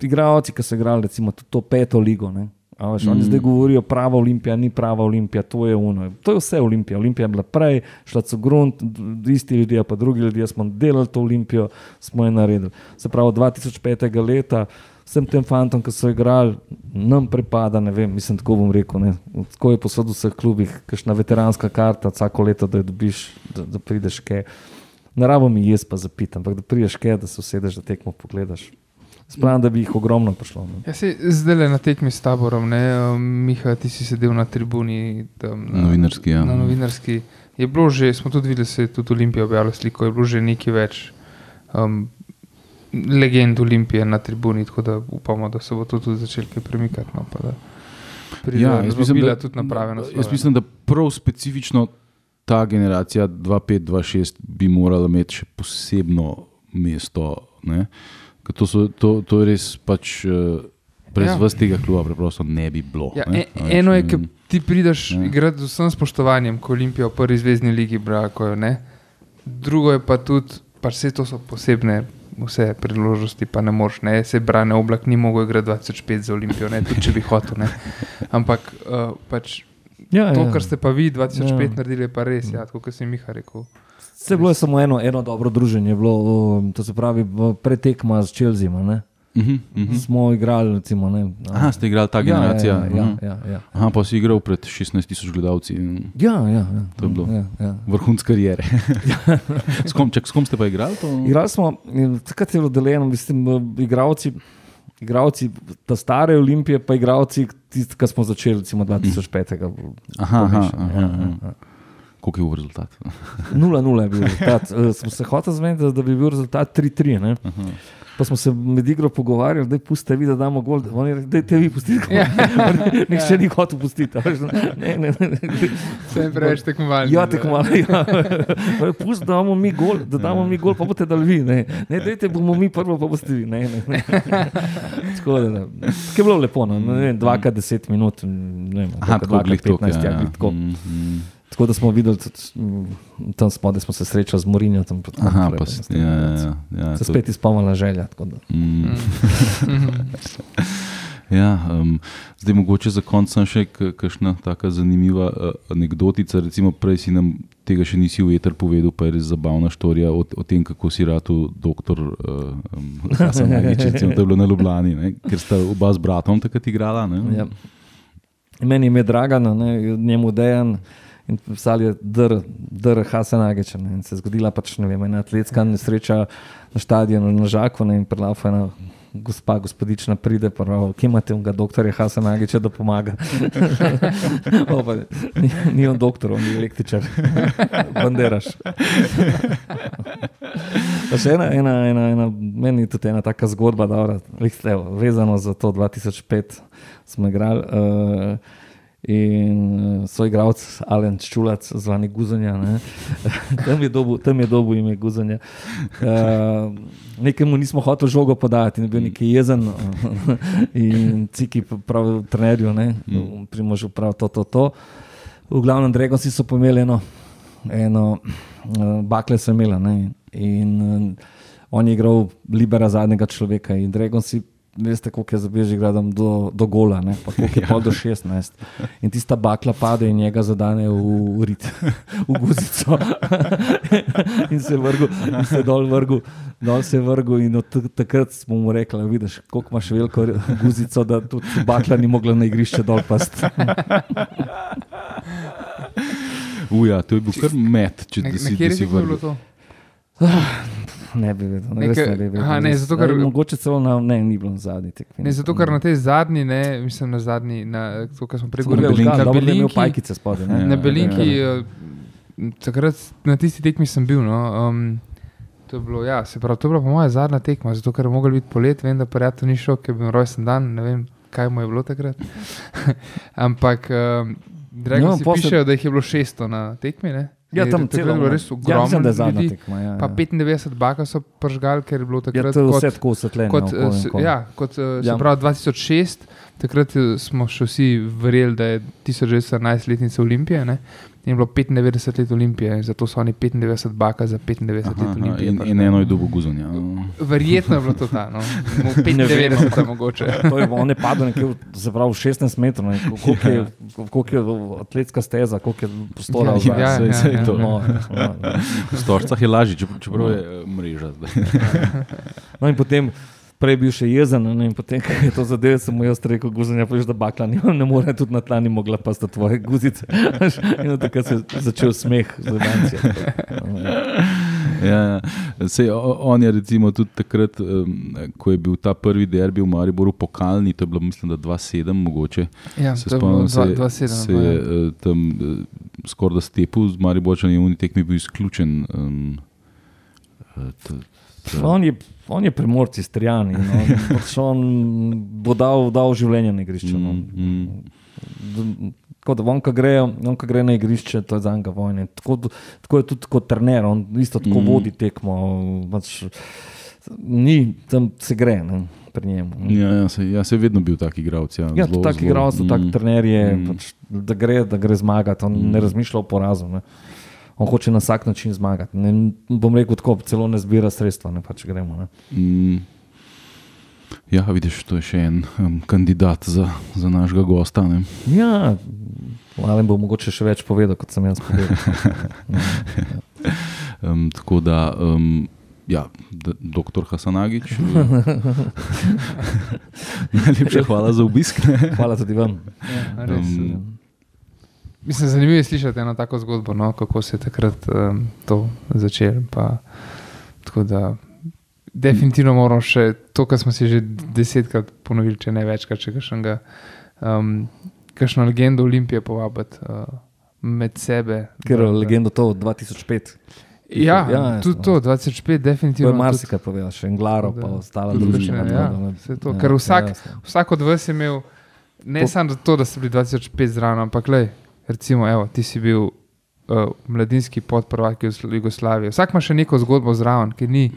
igralci, ki so igrali recimo tudi to peto ligo. Ne. a Veš, mm. Oni zdaj govorijo, prava olimpija, ni prava olimpija, to je uno. To je vse olimpija. Olimpija je bila prej, šla so grunt, isti ljudje, pa drugi ljudje smo delali to olimpijo, smo jo naredili. Se pravi, od 2005. leta vsem tem fantom, ki so igrali, nam pripada, ne vem, mislim, tako bom rekel. Ne. Tako je posod v vseh klubih, kakšna veteranska karta, vsako leto, da jo dobiš, da, da prideš kaj. Ne rabo mi jaz pa zapiti, ampak da prideš kaj, da se usedeš, da tekmo pogledaš. Spravim, da bi jih ogromno prišlo. Ne. Ja, se zdaj le na tekmi s taborom, ne, um, Miha, ti si sedel na tribuni. Tam, na, Novinarski, ja. Na novinarski. Je bilo že, smo tudi videli, se je tudi Olimpija objavila sliko, je bilo že nekaj več um, legend Olimpije na tribuni, tako da upamo, da se bo to tudi začelo kaj premikati. No, Ja, jaz mislim, da, tudi jaz mislim, da prav specifično ta generacija 2-5-2-6 bi morala imeti še posebno mesto. ne. To, so, to, to je res pač. eh, Brez Ja. vas tega kluba preprosto ne bi bilo. Ja, ne. e, veš, eno je, ki ti prideš Ja. igrati z vsem spoštovanjem, ko Olimpijo v prvi zvezdni ligi brakojo. Ne? Drugo je pa tudi, pa vse to so posebne. Vse priložnosti pa ne moreš, ne? se brane oblak, ni mogel igrati 2005 za Olimpijo, ne? tudi če bi hotel. Ne? Ampak uh, pač, Ja, to, kar ste pa vi 2005 Ja. ja. naredili, je pa res, ja, kot si Miha rekel. Bilo je samo eno, eno dobro druženje, bilo, to se pravi, pretekma z Chelsea. Ne? Mhm, mhm. Smo igrali, recimo. Ne, Aha, ste igrali ta generacija. Ja, ja, ja, mhm. ja, ja. Aha, pa si igral pred 16 tisoč gledalci. Ja, ja, ja. To je bilo. Ja, ja. Vrhunc karijere. s, kom, čak, s kom ste pa igrali? To? Igrali smo, takrat je bilo deljeno, mislim, igravci, igravci ta stare olimpije, pa igravci, tisti, ki smo začeli, recimo 2005. Aha, aha, pomešano, aha, ja, aha. ja. Koliko je bil rezultat? 0-0 je bil rezultat. Eh, Smo se hoteli zmeniti, da bi bil rezultat 3-3. Ne. Pa smo se med igro pogovarjali, da je puste vi, da damo gol. Oni rekli, da te vi pustite. Ja. Nihče ni hotel pustiti. Ne, ne, ne. Vse je preveč tekmovalno. Ja, tako malo. Ja. Pust, da damo mi gol, da damo mi gol, pa boste dali vi. Ne, ne dajte, bomo mi prvo, pa boste vi. Ne, ne, ne. Tako da, da. Tako je bilo lepo, no. ne vem, dvakrat deset minut, ne vem, Aha, tako glih to. 15, ja, glih tako. Mm, mm. Tako da smo videli, tudi, mm, tam smo, da smo se srečali z Morinjo. Tam, tam, Aha, naprej, pa tam, ja, ja, ja, Se spet izpolnila želja. tako da. Mm. Mhm. Ja, um, zdaj mogoče za konec še kakšna taka zanimiva uh, anekdotica. Recimo, prej si nam tega še nisi v eter povedal, pa je res zabavna štorija o, o tem, kako si ratu doktor uh, um, Hasan Nagić, recimo, to je bilo na Ljubljani, ne, ker sta oba z bratom takrat igrala. Ne? Ja. Meni je Dragana, ne, njemu dejan. In pisali je dr. Hasan Ageč. In se je zgodila pač, ne vem, ena atletska nesreča na stadionu na Žaku ne, in prelaufa ena gospa, gospodična pride, kje imate unga doktorja Hasan Ageča, da pomaga. o, pa, ni, ni on doktor, on je električar. Banderaš. Še ena, ena, ena, ena, meni je tudi ena taka zgodba, lih, evo, vezano za to 2005 smo igrali. Uh, In uh, so igralci Alen Čulac, zvani Guzanja, ne. tam je dobu, tam je dobu ime Guzanja. Uh, nekemu nismo hoteli žogo podati, in je bil neki jezen in ciki pravi trenerju, ne, primožu prav to, to, to. V glavnem Dragonsi so pomeli eno, eno uh, bakle so imela ne, in uh, on je igral libera zadnjega človeka in Dragonsi Veste, koliko je zabeži gradom do, do gola, ne? pa koliko je pol do 16. In tista bakla pade in njega zadane v rit, v guzico. in se je vrgel, in se je dol vrgel, dol se je vrgel in od tak- takrat smo mu rekli, vidiš, koliko imaš veliko guzico, da tudi bakla ni mogla na igrišče dol past. Uja, to je bil kar met, če na si, da si vrgel. Ne bi vedel, ne, Neke- ne bi vedel. aha, ne, zato ker- Zdaj, Mogoče celo na, ne, ni bilo na zadnji tekmi. Ne, zato ker na tej zadnji, ne, mislim na zadnji, na to, kar smo prej govorili, na Belinki, pajkice spodaj. ne. Ja, na ja, Belinki, eh, takrat na tisti tekmi sem bil. No, um, to je bilo, ja, se pravi, to je bila po moja zadnja tekma, zato ker je mogel biti polet, vem, da prijatelj ni šel, ker je bil rojsten dan, ne vem, kaj mu je bilo takrat. Ampak, um, drago No, si pol se- pišejo, da jih je bilo 600 na tekmi, ne? Ja, tam je bilo res ja, ogromno mislim, da je zadnja ljudi. tekma. Ja, Pa ja. 95 baka so pržgali, ker je bilo Ja, takrat to je kot, vse tako osvetljeno. kot, eh, okoli. ja, kot eh, se Ja. pravi 2006, takrat eh, smo še vsi verjeli, da je 1911-letnica Olimpije. Ne? Je bilo 95 let Olimpije, zato so oni 95 baka za 95 Aha, let aha, Olimpije. in, in eno je dobo guzonja. Verjetno je bilo to ta, no. Mo- Ne vem, 95 ampak- mogoče. To je, on je padel nekje, pravi, 16 metrov, koliko je, koliko je atletska steza, koliko je prostora. Ja, ja, saj- saj ja. to. No, no, no. V stožcah je lažje, čep- čeprav je eh, mreža zdaj. No in potem, prej je bil še jezen, no, in potem, ko je to zadevo, sem mu jaz rekel, guzanja, pa že da bakla nimam, ne more tudi na tla ni mogla pa sta tvoje guzice. in takrat se je začel smeh z Ivanci. Ja, ja. Sej, o- on je recimo tudi takrat, um, ko je bil ta prvi derbi v Mariboru pokalni, to je bilo mislim, da 2-7 mogoče. Ja, Se to je bilo spomnim, se, 2-7. se je eh, tam eh, skoraj da stepil z Mariborčani in tekmi bil izključen. Um, t- On je, on je primorci, strijani. No, pač on bo dal, dal življenje na igrišču. No. Mm, mm. Da on, ko gre, on, ko gre na igrišče, to je za njega vojne. Tako, tako je tudi kot trener, on isto tako mm. vodi tekmo. Pač, ni, tam se gre ne. Ja, ja, se, ja, se je vedno bil tak igralec. Ja, Ja, zelo, tak igralec, tak mm, trener je, Mm. pač, da, gre, da gre zmagati, on Mm. ne razmišlja o porazu. Ne. On hoče na vsak način zmagati. Ne, bom rekel tako, celo ne zbira sredstva, ne pač gremo. Ne. Mm. Ja, vidiš, to je še en um, kandidat za, za našega gosta. Ne? Ja, ali bo mogoče še več povedal, kot sem jaz povedal. Um, tako da, um, ja, doktor Hasanagič, najlepša hvala za obisk. Hvala tudi vam. Ja, res, Um, eh, Mislim, zanimivo je slišati eno tako zgodbo, no, kako se je takrat um, to začelo. Tako da, definitivno moramo še to, kar smo si že desetkrat ponovili, če ne večkrat, če kakšnega, um, kakšno legendo Olimpije povabiti uh, med sebe. Ker je legenda to od 2005. Ja, Ja, ja tudi jasno. to, 2005, To definitivno. marsikaj povedal, še Englaro, Da. pa ostala družina. ja, to, ker vsak- jasno. Vsak od vas je imel, ne samo to, da ste bili 2005 zraven, ampak le, recimo, evo, ti si bil uh, mladinski podprvak Jugosl- Jugoslavije. Vsak ima še neko zgodbo zraven, ki ni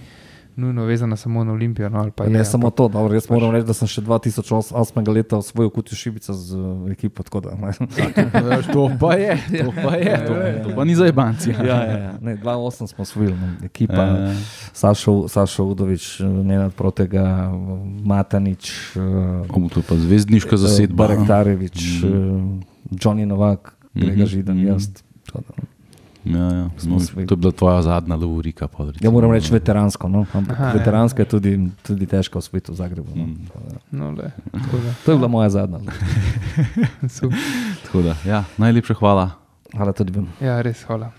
nujno vezana samo na Olimpijo. No, pa Pa ne je, samo ampak- to, dobro, jaz moram reči, da sem še 2008 leta osvojil kot Šibica z uh, ekipo. tako Da, to pa je, to pa je, to, to pa ni za jebanci. ja, ja, ja. Ne, 2008 smo osvojili, ne. ekipa. Ja. Sašo, Sašo Udovič, Nenad Protega, Matanič, O, to je pa zvezdniška zasedba. Barek Tarevič, mm. Johnny Novak, Grega Mhm, Židan, mhm. jaz. Da, Ja, ja. No, to je bila tvoja zadnja lovorika. Ja, moram reči veteransko, no? ampak Aha, ja. veteranska je tudi, tudi težka v svetu v Zagrebu. No? Mm. No, le, To je bila moja zadnja. da, ja, najlepša hvala. Hvala tudi vam. Ja, res, hvala.